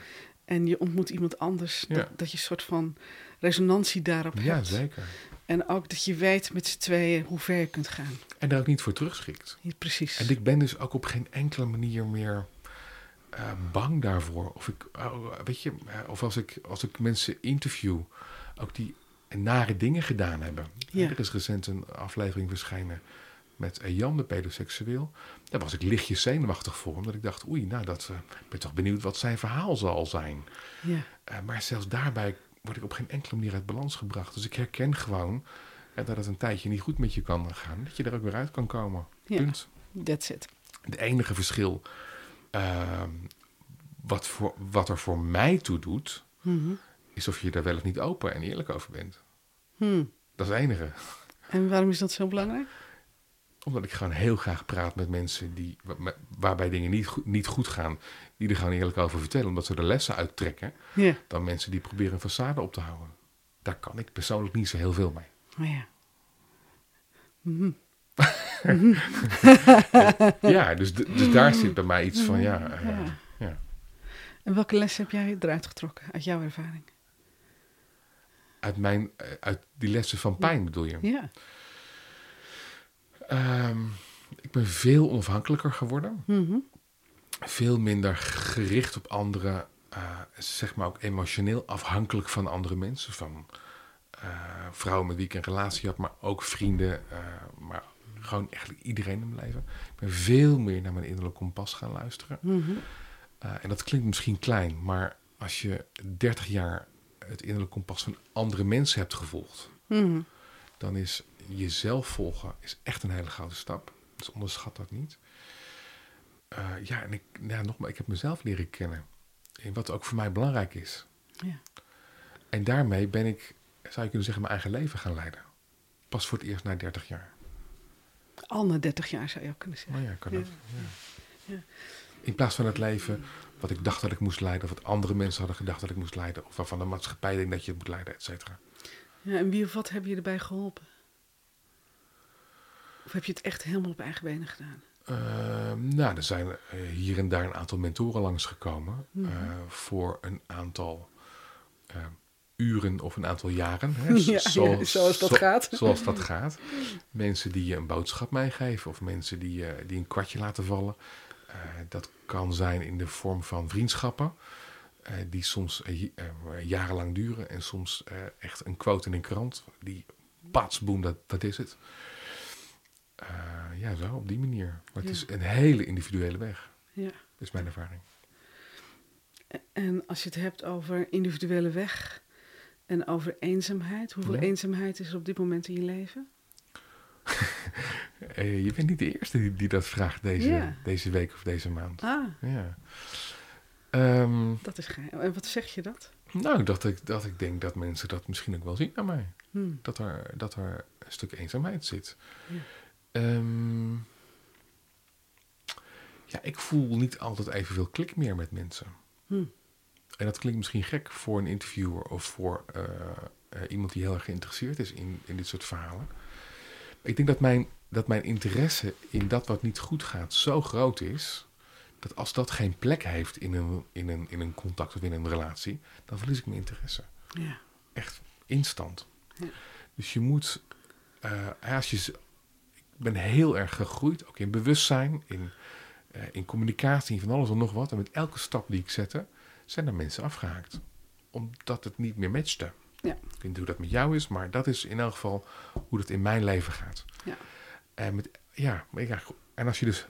en je ontmoet iemand anders, Ja. dat, dat je een soort van resonantie daarop ja hebt. zeker. En ook dat je weet met z'n tweeën hoe ver je kunt gaan. En daar ook niet voor terugschikt. Ja, precies. En ik ben dus ook op geen enkele manier meer eh, bang daarvoor. Of, ik, oh, weet je, eh, of als, ik, als ik mensen interview, ook die nare dingen gedaan hebben. Ja. Er is recent een aflevering verschenen met Jan, de pedoseksueel. Daar was ik lichtjes zenuwachtig voor, omdat ik dacht, oei, nou, dat, eh, ik ben toch benieuwd wat zijn verhaal zal zijn. Ja. Eh, maar zelfs daarbij word ik op geen enkele manier uit balans gebracht. Dus ik herken gewoon dat het een tijdje niet goed met je kan gaan. Dat je er ook weer uit kan komen. Ja. Punt. That's it. Het enige verschil ehm, wat, voor, wat er voor mij toe doet, Mhm. is of je er wel of niet open en eerlijk over bent. Hmm. Dat is het enige. En waarom is dat zo belangrijk? Omdat ik gewoon heel graag praat met mensen die, wa- waarbij dingen niet goed, niet goed gaan, die er gewoon eerlijk over vertellen, omdat ze er lessen uit trekken, Ja. dan mensen die proberen een façade op te houden. Daar kan ik persoonlijk niet zo heel veel mee. Oh ja. Mhm. Ja, dus, dus daar zit bij mij iets van, ja, eh, Ja. ja. En welke les heb jij eruit getrokken uit jouw ervaring? Uit, mijn, eh, uit die lessen van pijn bedoel je? Ja. Ehm, ik ben veel onafhankelijker geworden. Mhm. Veel minder gericht op anderen. eh, zeg maar ook emotioneel afhankelijk van andere mensen. Van eh, vrouwen met wie ik een relatie had, maar ook vrienden. eh, maar gewoon eigenlijk iedereen in mijn leven. Ik ben veel meer naar mijn innerlijke kompas gaan luisteren. Mhm. En dat klinkt misschien klein, maar als je 30 jaar het innerlijke kompas van andere mensen hebt gevolgd, Mhm. dan is jezelf volgen is echt een hele grote stap. Dus onderschat dat niet. Eh, ja, en ik, ja, nogmaals, ik heb mezelf leren kennen. In wat ook voor mij belangrijk is. Ja. En daarmee ben ik, zou je kunnen zeggen, mijn eigen leven gaan leiden. Pas voor het eerst na 30 jaar. Al na 30 jaar zou je ook kunnen zeggen. Nou ja, kan Ja. dat. Ja. In plaats van het leven wat ik dacht dat ik moest leiden, of wat andere mensen hadden gedacht dat ik moest leiden, of waarvan de maatschappij denkt dat je het moet leiden, et cetera. Ja, en wie of wat heb je erbij geholpen? Of heb je het echt helemaal op eigen benen gedaan? Ehm, nou, er zijn eh, hier en daar een aantal mentoren langsgekomen. Mhm. eh, voor een aantal eh, uren of een aantal jaren. Hè, Ja, ja, zoals dat gaat. Zoals dat gaat. Mensen die je een boodschap meegeven of mensen die, je die een kwartje laten vallen. Dat kan zijn in de vorm van vriendschappen. die soms jarenlang duren. En soms echt een quote in een krant. Die pats, boem, dat, dat is het. Eh, ja, zo, op die manier. Maar het Ja. is een hele individuele weg, Ja. is mijn ervaring. En als je het hebt over individuele weg en over eenzaamheid, hoeveel Ja. eenzaamheid is er op dit moment in je leven? Eh, je bent niet de eerste die, die dat vraagt deze, Ja. deze week of deze maand. Ah, Ja. Ehm, dat is geheim. En wat zeg je dat? nou, dat ik, dat ik denk dat mensen dat misschien ook wel zien aan mij. Hmm. Dat er, dat er een stuk eenzaamheid zit. Ja. Ehm, ja, ik voel niet altijd evenveel klik meer met mensen. Hmm. En dat klinkt misschien gek voor een interviewer of voor eh, eh, iemand die heel erg geïnteresseerd is in, in dit soort verhalen. Maar ik denk dat mijn, dat mijn interesse in dat wat niet goed gaat zo groot is, dat als dat geen plek heeft in een, in een, in een contact of in een relatie, dan verlies ik mijn interesse. Ja. Echt instant. Ja. Dus je moet, eh, als je, ben heel erg gegroeid, ook in bewustzijn, in, eh, in communicatie, in van alles en nog wat. En met elke stap die ik zette, zijn er mensen afgehaakt. Omdat het niet meer matchte. Ja. Ik weet niet hoe dat met jou is, maar dat is in elk geval hoe dat in mijn leven gaat. Ja. En, met, ja, en als je dus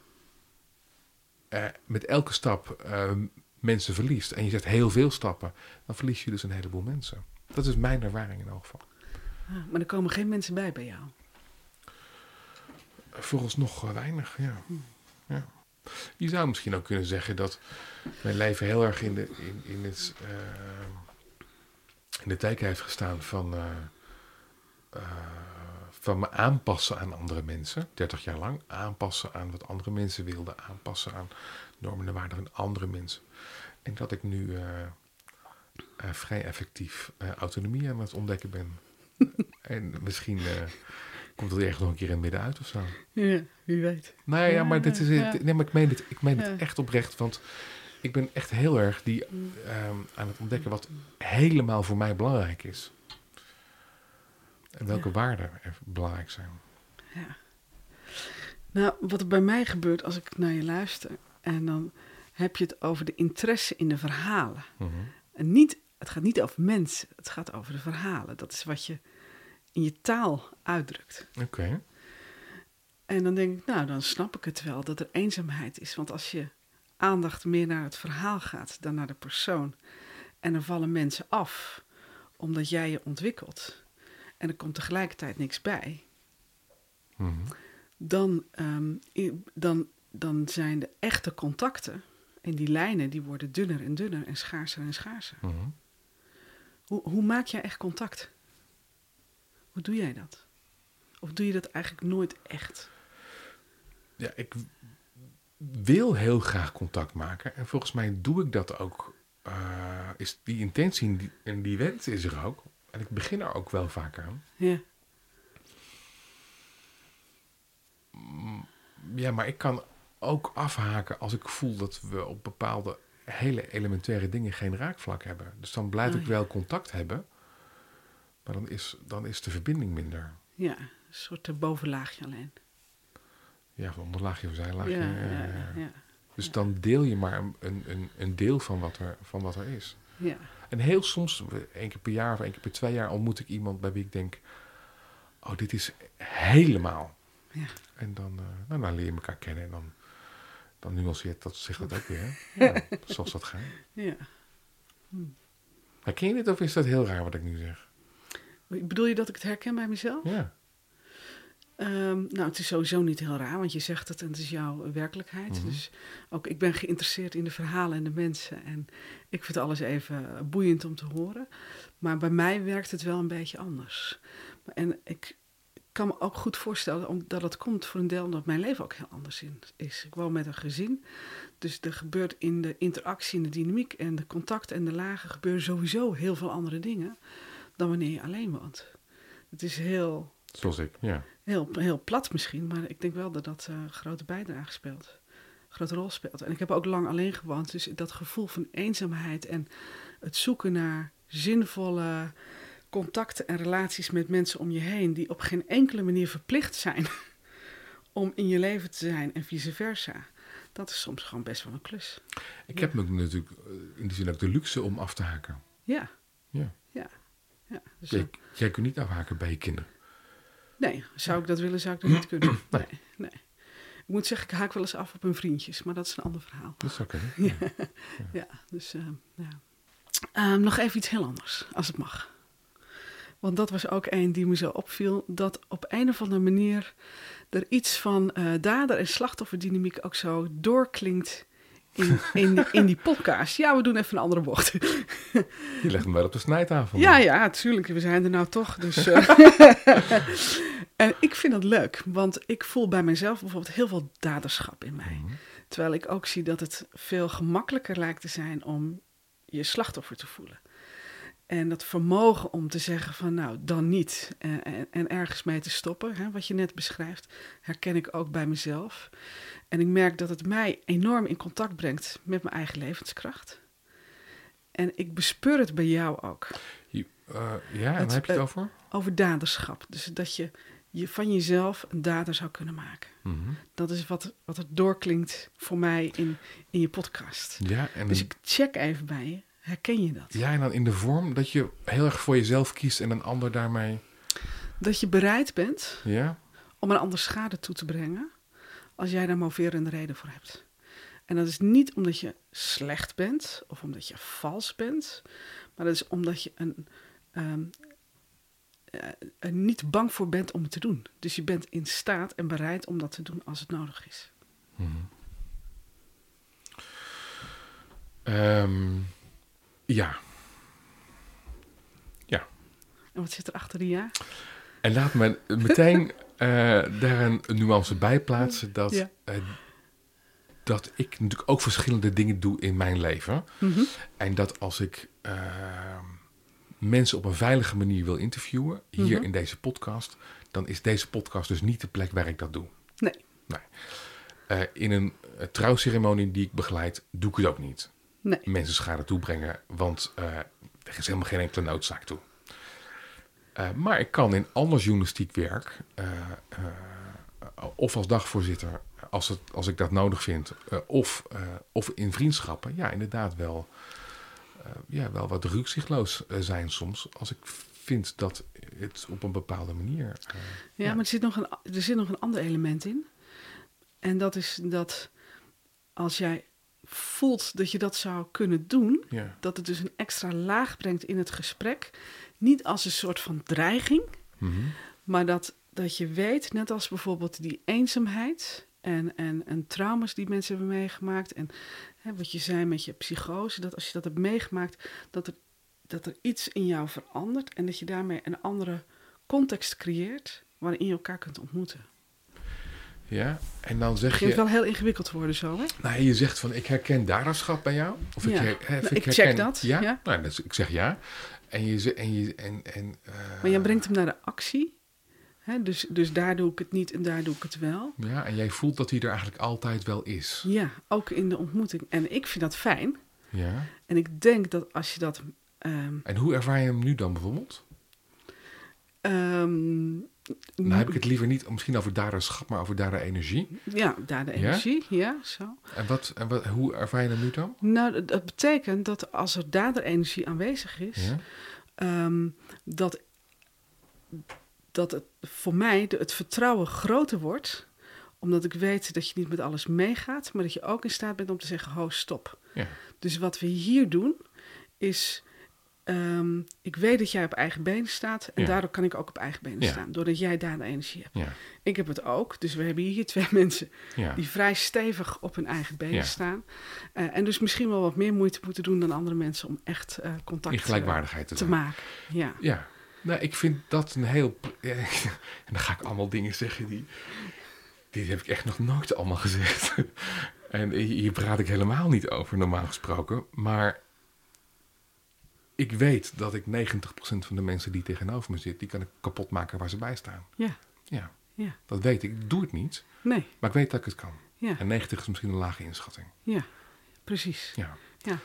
eh, met elke stap eh, mensen verliest en je zet heel veel stappen, dan verlies je dus een heleboel mensen. Dat is mijn ervaring in elk geval. Ah, maar er komen geen mensen bij bij jou. Vooralsnog weinig, ja. ja. Je zou misschien ook kunnen zeggen dat mijn leven heel erg in de, in, in het, eh, in de teken heeft gestaan van, eh, eh, van me aanpassen aan andere mensen. 30 jaar lang aanpassen aan wat andere mensen wilden. Aanpassen aan normen en waarden van andere mensen. En dat ik nu vrij effectief autonomie aan het ontdekken ben. en misschien komt het ergens nog een keer in het midden uit of zo. Ja, wie weet. Nou ja, maar, dit is, nee, maar ik meen het, ik meen het echt oprecht. Want ik ben echt heel erg die, ehm, aan het ontdekken wat helemaal voor mij belangrijk is. En welke Ja. waarden er belangrijk zijn. Ja. Nou, wat er bij mij gebeurt als ik naar je luister, en dan heb je het over de interesse in de verhalen. Mhm. En niet, het gaat niet over mensen, het gaat over de verhalen. Dat is wat je in je taal uitdrukt. Oké. En dan denk ik, nou, dan snap ik het wel dat er eenzaamheid is. Want als je aandacht meer naar het verhaal gaat dan naar de persoon. En er vallen mensen af omdat jij je ontwikkelt. En er komt tegelijkertijd niks bij. Mhm. Dan, ehm, dan, dan zijn de echte contacten en die lijnen die worden dunner en dunner en schaarser en schaarser. Mhm. Hoe, hoe maak jij echt contact? Hoe doe jij dat? Of doe je dat eigenlijk nooit echt? Ja, ik wil heel graag contact maken. En volgens mij doe ik dat ook. eh, is die intentie en die, en die wens is er ook. En ik begin er ook wel vaak aan. Ja, Ja, maar ik kan ook afhaken als ik voel dat we op bepaalde hele elementaire dingen geen raakvlak hebben. Dus dan blijf Oh, ik ja. wel contact hebben, maar dan is, dan is de verbinding minder. ja, een soort eh, bovenlaagje alleen. Ja, van onderlaagje of zijlaagje. Ja, ja, ja, ja. Dus dan deel je maar een, een, een, deel van wat, er, van wat er is. ja. En heel soms, één keer per jaar of één keer per twee jaar, ontmoet ik iemand bij wie ik denk: Oh, dit is helemaal. Ja. En dan, eh, nou, dan leer je elkaar kennen en dan, dan nuanceert dat zich dat ook weer. Ja, zoals dat gaat. ja. Herken je dit of is dat heel raar wat ik nu zeg? Bedoel je dat ik het herken bij mezelf? Ja. Ehm, nou, het is sowieso niet heel raar, want je zegt het en het is jouw werkelijkheid. Mhm. Dus ook ik ben geïnteresseerd in de verhalen en de mensen. En ik vind alles even boeiend om te horen. Maar bij mij werkt het wel een beetje anders. En ik kan me ook goed voorstellen, omdat het komt voor een deel omdat mijn leven ook heel anders is. Ik woon met een gezin, dus er gebeurt in de interactie, in de dynamiek en de contact en de lagen gebeuren sowieso heel veel andere dingen dan wanneer je alleen woont. Het is heel Zoals ik, ja. Heel, heel plat misschien, maar ik denk wel dat dat een grote bijdrage speelt. Een grote rol speelt. En ik heb ook lang alleen gewoond, dus dat gevoel van eenzaamheid en het zoeken naar zinvolle contacten en relaties met mensen om je heen, die op geen enkele manier verplicht zijn om in je leven te zijn en vice versa. Dat is soms gewoon best wel een klus. Ik heb ook natuurlijk eh, in die zin ook de luxe om af te haken. Ja, Ja. Ja. Dus, Jij, eh, jij kunt niet afhaken bij je kinderen. nee, zou ik dat willen, zou ik dat niet kunnen. Nee, nee. Ik moet zeggen, ik haak wel eens af op hun vriendjes, maar dat is een ander verhaal. Dat is oké. Ja, ja dus eh, ja. Ehm, nog even iets heel anders, als het mag. Want dat was ook een die me zo opviel, dat op een of andere manier er iets van eh, dader- en slachtofferdynamiek ook zo doorklinkt in, in, in die podcast. Ja, we doen even een andere bocht. Je legt hem wel op de snijtafel. Ja, ja, tuurlijk. We zijn er nou toch. Dus, eh. en ik vind dat leuk, want ik voel bij mezelf bijvoorbeeld heel veel daderschap in mij. Mhm. Terwijl ik ook zie dat het veel gemakkelijker lijkt te zijn om je slachtoffer te voelen. En dat vermogen om te zeggen van nou, dan niet. En, en, en ergens mee te stoppen, hè, wat je net beschrijft, herken ik ook bij mezelf. En ik merk dat het mij enorm in contact brengt met mijn eigen levenskracht. En ik bespeur het bij jou ook. Je- eh, ja, en Het- waar heb je het eh, over? Over daderschap. Dus dat je, je van jezelf een dader zou kunnen maken. Mhm. Dat is wat, wat er doorklinkt voor mij in, in je podcast. Ja, en Dus ik check even bij je. Herken je dat? Ja, en dan in de vorm dat je heel erg voor jezelf kiest en een ander daarmee. Dat je bereid bent Ja? om een ander schade toe te brengen als jij daar moverende reden voor hebt. En dat is niet omdat je slecht bent of omdat je vals bent, maar dat is omdat je een, ehm, eh, er niet bang voor bent om het te doen. Dus je bent in staat en bereid om dat te doen als het nodig is. Ehm, ja. Ja. En wat zit er achter die ja? En laat me meteen eh, daar een, nuance bij plaatsen dat, Ja. eh, dat ik natuurlijk ook verschillende dingen doe in mijn leven. Mhm. En dat als ik eh, mensen op een veilige manier wil interviewen, hier Mhm. in deze podcast, dan is deze podcast dus niet de plek waar ik dat doe. Nee. Eh, in een trouwceremonie die ik begeleid, doe ik het ook niet. Nee. Mensen schade toebrengen, want eh, er is helemaal geen enkele noodzaak toe. Eh, maar ik kan in ander journalistiek werk, eh, of als dagvoorzitter, als, het, als ik dat nodig vind, of, of in vriendschappen, ja, inderdaad wel, ja, wel wat rukzichtloos zijn soms. Als ik vind dat het op een bepaalde manier. Ja, Ja. maar er zit, nog een, er zit nog een ander element in. En dat is dat als jij voelt dat je dat zou kunnen doen, ja. dat het dus een extra laag brengt in het gesprek. Niet als een soort van dreiging, Mhm. maar dat, dat je weet, net als bijvoorbeeld die eenzaamheid en, en, en trauma's die mensen hebben meegemaakt. En hè, wat je zei met je psychose, dat als je dat hebt meegemaakt, dat er, dat er iets in jou verandert en dat je daarmee een andere context creëert waarin je elkaar kunt ontmoeten. Ja, en dan Het zeg je. wel heel ingewikkeld worden zo, hè? Nou, je zegt van ik herken daderschap bij jou. Of Ja. ik, her, hè, of Nou, ik herken, check dat, Ja? ja. Nou, dus ik zeg ja. En je en je en, en eh, Maar jij brengt hem naar de actie. Hè? Dus, dus daar doe ik het niet en daar doe ik het wel. ja, en jij voelt dat hij er eigenlijk altijd wel is. Ja, ook in de ontmoeting. En ik vind dat fijn. Ja. En ik denk dat als je dat. ehm, En hoe ervaar je hem nu dan bijvoorbeeld? ehm, Dan heb ik het liever niet misschien over daderschap, maar over dader energie. Ja, daar de energie. Ja, zo. En, wat, en wat, hoe ervaar je hem nu dan? Nou, dat- dat betekent dat als er daderenergie aanwezig is, Ja? ehm, dat, dat het voor mij de, het vertrouwen groter wordt. Omdat ik weet dat je niet met alles meegaat, maar dat je ook in staat bent om te zeggen: ho, stop. Ja. Dus wat we hier doen is. Ehm, ik weet dat jij op eigen benen staat en Ja. daardoor kan ik ook op eigen benen Ja. staan. Doordat jij daar de energie hebt. Ja. Ik heb het ook, dus we hebben hier twee mensen die vrij stevig op hun eigen benen staan. Eh, en dus misschien wel wat meer moeite moeten doen dan andere mensen om echt eh, contact In eh, gelijkwaardigheid te maken. Ja. Ja, nou, ik vind dat een heel. en dan ga ik allemaal dingen zeggen die. Die heb ik echt nog nooit allemaal gezegd. en hier praat ik helemaal niet over, normaal gesproken. Maar ik weet dat ik 90% van de mensen die tegenover me zitten, die kan ik kapot maken waar ze bij staan. Ja. Ja, Ja. dat weet ik. Ik doe het niet, Nee. maar ik weet dat ik het kan. Ja. En 90 is misschien een lage inschatting. Ja. Precies. Ja. Ja.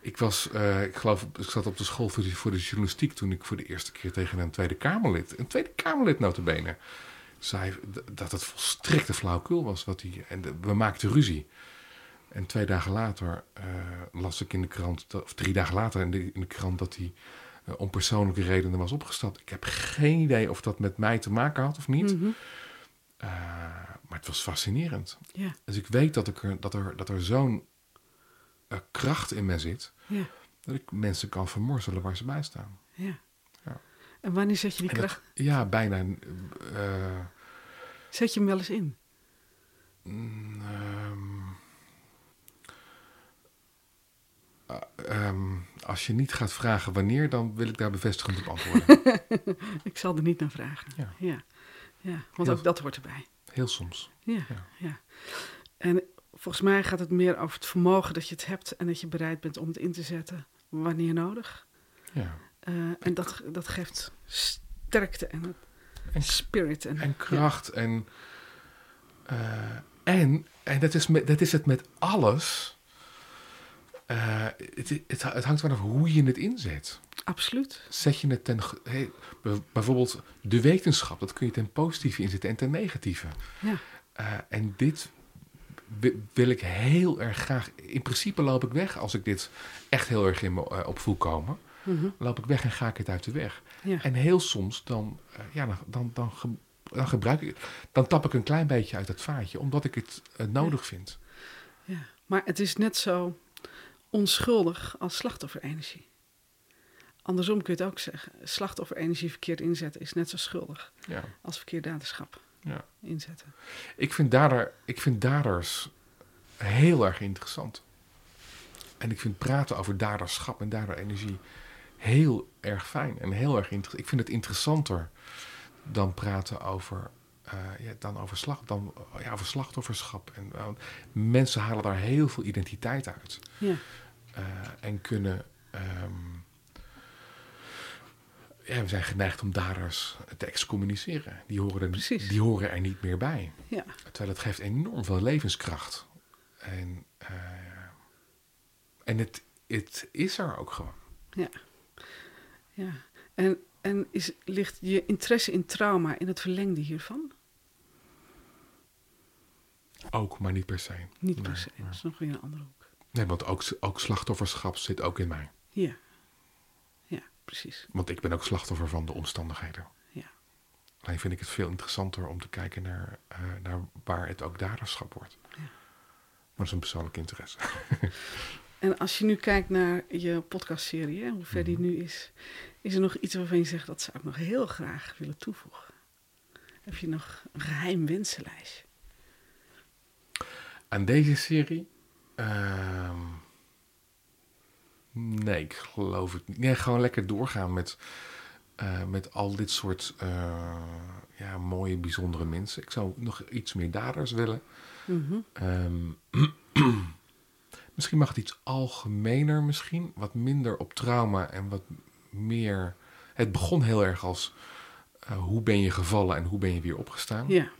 Ik was, eh, ik geloof, ik zat op de school voor de, voor de journalistiek toen ik voor de eerste keer tegen een Tweede Kamerlid, een Tweede Kamerlid notabene, zei dat het volstrekte flauwkul was wat hij, en de- we maakten ruzie. En twee dagen later eh, las ik in de krant, of drie dagen later in de, in de krant, dat hij eh, om persoonlijke redenen was opgestapt. Ik heb geen idee of dat met mij te maken had of niet. Mhm. Eh, maar het was fascinerend. Dus ik weet dat, ik er, dat er, dat er zo'n kracht in me zit dat ik mensen kan vermorzelen waar ze bij staan. Ja. Ja. En wanneer zet je die En dat- kracht? ja, bijna. Zet je hem wel eens in? mm, ah, ehm, als je niet gaat vragen wanneer, dan wil ik daar bevestigend op antwoorden. Ik zal er niet naar vragen. Ja. Ja. ja. Want Heel- ook dat hoort erbij. Heel soms. Ja. Ja. ja. En volgens mij gaat het meer over het vermogen dat je het hebt en dat je bereid bent om het in te zetten wanneer nodig. Ja. Eh, en dat, dat geeft sterkte en En, spirit. En, en kracht. En, eh, en, en dat, is met, dat is het met alles. Eh, het, het, het hangt vanaf hoe je het inzet. Absoluut. Zet je het ten. hey, bijvoorbeeld de wetenschap, dat kun je ten positieve inzetten en ten negatieve. Ja. Eh, en dit wi- wil ik heel erg graag... In principe loop ik weg als ik dit echt heel erg in me eh, op voel komen. Mhm. Loop ik weg en ga ik het uit de weg. Ja. En heel soms dan, ja, dan, dan, dan, ge- dan gebruik ik... Dan tap ik een klein beetje uit het vaatje, omdat ik het nodig vind. ja. Maar het is net zo onschuldig als slachtofferenergie. Andersom kun je het ook zeggen. Slachtofferenergie verkeerd inzetten is net zo schuldig Ja. als verkeerd daderschap Ja. inzetten. Ik vind, dader, ik vind daders heel erg interessant. En ik vind praten over daderschap en daderenergie heel erg fijn en heel erg interessant. Ik vind het interessanter dan praten over, eh, ja, dan over, slag, dan, ja, over slachtofferschap. En, mensen halen daar heel veel identiteit uit. Ja, eh, en kunnen. ehm, ja, we zijn geneigd om daders te excommuniceren. Die horen, er, Precies. die horen er niet meer bij. ja, Terwijl het geeft enorm veel levenskracht. En, eh, en het, het is er ook gewoon. ja. ja. En, en is, ligt je interesse in trauma in het verlengde hiervan? Ook, maar niet per se. Niet per se. nee. Dat is nog weer een andere hoek. Nee, want ook, ook slachtofferschap zit ook in mij. Ja, ja, precies. Want ik ben ook slachtoffer van de omstandigheden. Ja. Alleen vind ik het veel interessanter om te kijken naar, eh, naar waar het ook daderschap wordt. Ja. Maar dat is een persoonlijk interesse. En als je nu kijkt naar je podcastserie, hè, hoe ver die Mhm. nu is, is er nog iets waarvan je zegt dat zou ik nog heel graag willen toevoegen? Heb je nog een geheim wensenlijstje? Aan deze serie? Ehm, nee, ik geloof het niet. Nee, gewoon lekker doorgaan met, eh, met al dit soort eh, ja, mooie, bijzondere mensen. Ik zou nog iets meer daders willen. Ehm, misschien mag het iets algemener, misschien. Wat minder op trauma en wat meer... Het begon heel erg als... eh, hoe ben je gevallen en hoe ben je weer opgestaan? Ja,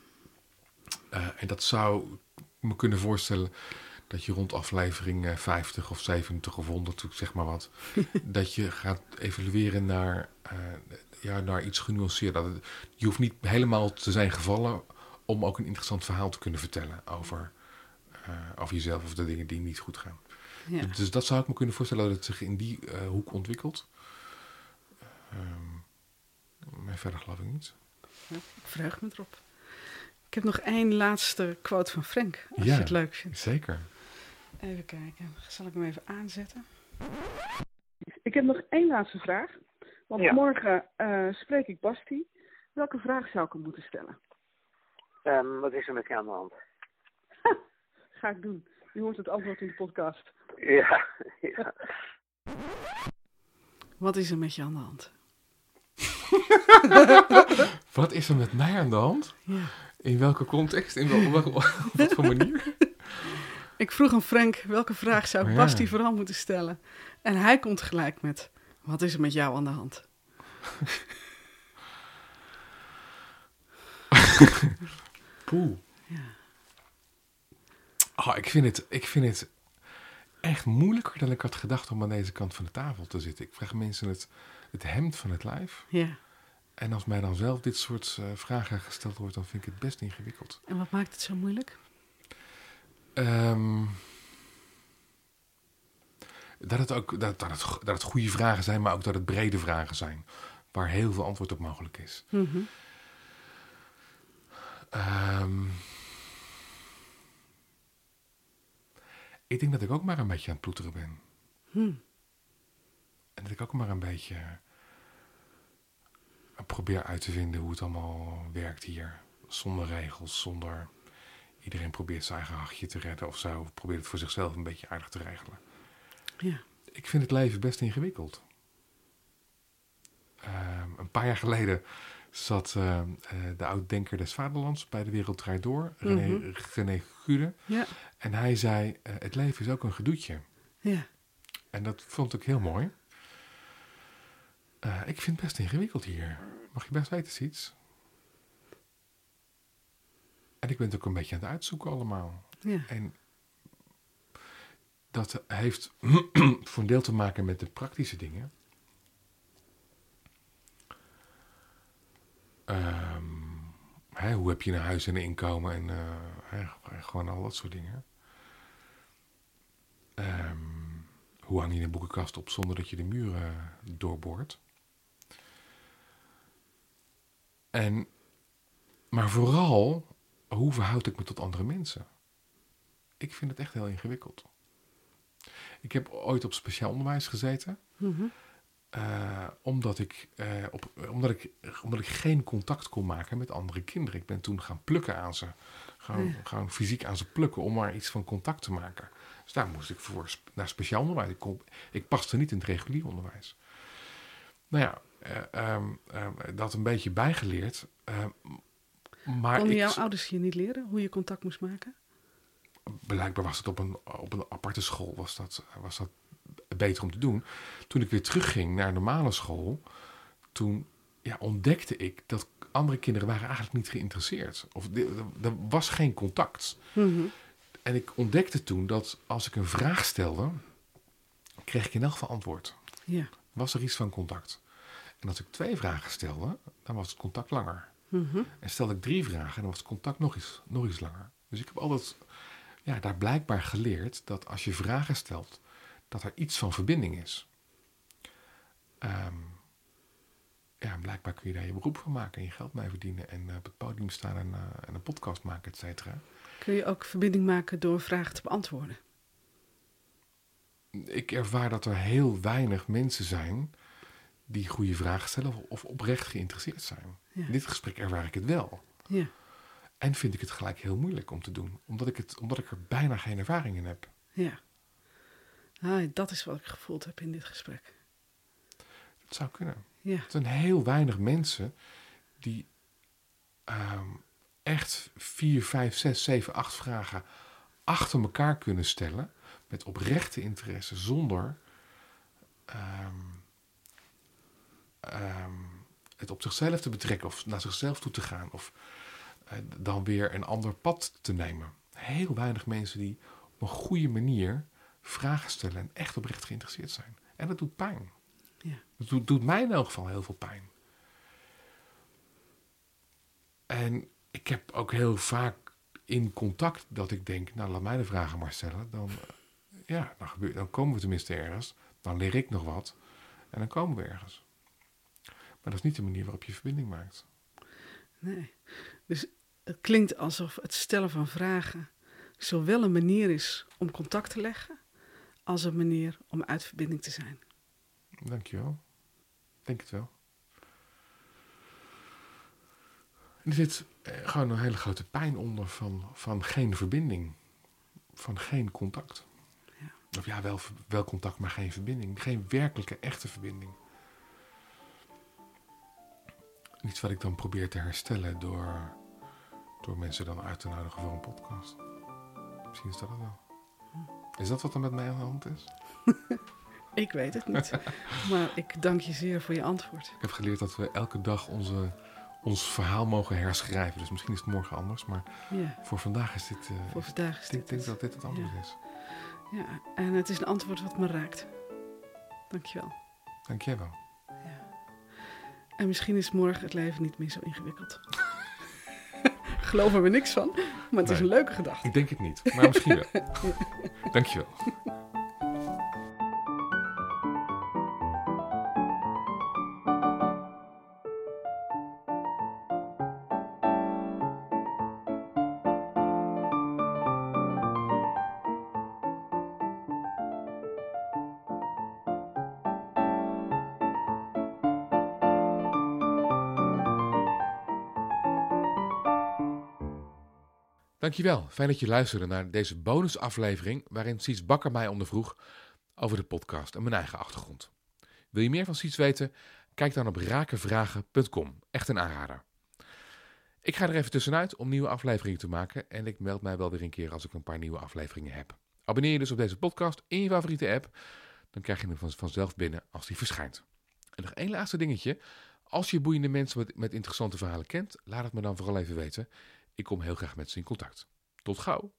en dat zou me kunnen voorstellen dat je rond aflevering eh, 50 of 70 of 100, zeg maar wat, dat je gaat evalueren naar, eh, ja, naar iets genuanceerder. Je hoeft niet helemaal te zijn gevallen om ook een interessant verhaal te kunnen vertellen over, eh, over jezelf of de dingen die niet goed gaan. ja. Dus dat zou ik me kunnen voorstellen dat het zich in die eh, hoek ontwikkelt. Ehm, maar verder geloof ik niet. ik verheug me erop. Ik heb nog één laatste quote van Frank, als Ja. je het leuk vindt. Zeker. Even kijken, zal ik hem even aanzetten? Ik heb nog één laatste vraag. Want Ja. morgen eh, spreek ik Basti. Welke vraag zou ik hem moeten stellen? Ehm, wat is er met je aan de hand? Ga ik doen. Je hoort het antwoord in de podcast. Ja, ja. Wat is er met je aan de hand? Wat is er met mij aan de hand? Ja. In welke context? In wel, wel- op wat voor manier? Ik vroeg aan Frank welke vraag zou ik Ja. Basti vooral moeten stellen. En hij komt gelijk met: Wat is er met jou aan de hand? Poeh. Ja. Oh, ik, vind het, ik vind het echt moeilijker dan ik had gedacht om aan deze kant van de tafel te zitten. Ik vraag mensen het, het hemd van het lijf. Ja. En als mij dan zelf dit soort eh, vragen gesteld wordt, dan vind ik het best ingewikkeld. En wat maakt het zo moeilijk? Ehm, dat, het ook, dat, dat, het, dat het goede vragen zijn, maar ook dat het brede vragen zijn. Waar heel veel antwoord op mogelijk is. Mhm. Ehm, ik denk dat ik ook maar een beetje aan het ploeteren ben. Hm. En dat ik ook maar een beetje eh, probeer uit te vinden hoe het allemaal werkt hier. Zonder regels, zonder... Iedereen probeert zijn eigen hachje te redden of zo. Of probeert het voor zichzelf een beetje aardig te regelen. Ja. Ik vind het leven best ingewikkeld. Ehm, een paar jaar geleden zat eh, eh, de oud-denker des Vaderlands bij de Wereld Draait Door, René, Mhm. René Gude. Ja. En hij zei, eh, het leven is ook een gedoetje. Ja. En dat vond ik heel mooi. Eh, ik vind het best ingewikkeld hier. Mag je best weten, Siets? En ik ben het ook een beetje aan het uitzoeken allemaal. Ja. En dat heeft voor een deel te maken met de praktische dingen. Ehm, hè, hoe heb je een huis en een inkomen en eh, gewoon al dat soort dingen. Ehm, hoe hang je een boekenkast op zonder dat je de muren doorboort? En, maar vooral, hoe verhoud ik me tot andere mensen? Ik vind het echt heel ingewikkeld. Ik heb ooit op speciaal onderwijs gezeten. Mhm. eh, omdat, ik, eh, op, omdat, ik, omdat ik geen contact kon maken met andere kinderen. Ik ben toen gaan plukken aan ze. Gewoon, Ja. gewoon fysiek aan ze plukken om maar iets van contact te maken. Dus daar moest ik voor naar speciaal onderwijs. Ik, kon, ik paste niet in het regulier onderwijs. Nou ja, eh, ehm, ehm, dat een beetje bijgeleerd. Maar Konden jouw ouders je niet leren hoe je contact moest maken? blijkbaar was het op een, op een aparte school was dat, was dat beter om te doen. Toen ik weer terugging naar normale school, toen ja, ontdekte ik dat andere kinderen waren eigenlijk niet geïnteresseerd. Of er was geen contact. Mhm. En ik ontdekte toen dat als ik een vraag stelde, kreeg ik in elk geval antwoord. Ja. Was er iets van contact? En als ik twee vragen stelde, dan was het contact langer. Mhm. En stelde ik drie vragen, dan was het contact nog iets, nog iets langer. Dus ik heb altijd ja, daar blijkbaar geleerd dat als je vragen stelt, dat er iets van verbinding is. Ehm, ja, blijkbaar kun je daar je beroep van maken en je geld mee verdienen en eh, op het podium staan en, eh, en een podcast maken, et cetera. Kun je ook verbinding maken door vragen te beantwoorden? Ik ervaar dat er heel weinig mensen zijn die goede vragen stellen of, oprecht geïnteresseerd zijn. Ja. In dit gesprek ervaar ik het wel. Ja. En vind ik het gelijk heel moeilijk om te doen, omdat ik, het, omdat ik er bijna geen ervaring in heb. Ja. Ah, dat is wat ik gevoeld heb in dit gesprek. Het zou kunnen. Ja. Er zijn heel weinig mensen die ehm, echt vier, vijf, zes, zeven, acht vragen achter elkaar kunnen stellen. Met oprechte interesse, zonder ehm, ehm, het op zichzelf te betrekken of naar zichzelf toe te gaan. Of eh, dan weer een ander pad te nemen. Heel weinig mensen die op een goede manier vragen stellen en echt oprecht geïnteresseerd zijn. En dat doet pijn. Ja. Doet mij in elk geval heel veel pijn. En ik heb ook heel vaak in contact dat ik denk, nou laat mij de vragen maar stellen. Dan, eh, ja, dan, gebeurt, dan komen we tenminste ergens. Dan leer ik nog wat. En dan komen we ergens. Maar dat is niet de manier waarop je verbinding maakt. Nee. Dus het klinkt alsof het stellen van vragen zowel een manier is om contact te leggen, als een manier om uit verbinding te zijn. Dankjewel. Denk het wel. Er zit eh, gewoon een hele grote pijn onder van, van geen verbinding. Van geen contact. Ja. Of ja, wel, wel contact, maar geen verbinding. Geen werkelijke, echte verbinding. Iets wat ik dan probeer te herstellen door, door mensen dan uit te nodigen voor een podcast. Misschien is dat het wel. Is dat wat er met mij aan de hand is? Ik weet het niet, maar ik dank je zeer voor je antwoord. Ik heb geleerd dat we elke dag onze, ons verhaal mogen herschrijven. Dus misschien is het morgen anders. Maar Ja, voor vandaag is dit... eh, voor vandaag is ik denk, dit denk het. dat dit het antwoord Ja. is. Ja, en het is een antwoord wat me raakt. Dankjewel. Dank jij wel. En misschien is morgen het leven niet meer zo ingewikkeld. Geloven we niks van, maar het is een leuke gedachte. Ik denk het niet, maar misschien wel. Dank Dankjewel. Fijn dat je luisterde naar deze bonusaflevering waarin Siets Bakker mij ondervroeg over de podcast en mijn eigen achtergrond. Wil je meer van Siets weten? Kijk dan op rakenvragen.com. Echt een aanrader. Ik ga er even tussenuit om nieuwe afleveringen te maken en ik meld mij wel weer een keer als ik een paar nieuwe afleveringen heb. Abonneer je dus op deze podcast in je favoriete app, dan krijg je hem van- vanzelf binnen als die verschijnt. En nog één laatste dingetje. Als je boeiende mensen met interessante verhalen kent, laat het me dan vooral even weten. Ik kom heel graag met ze in contact. Tot gauw.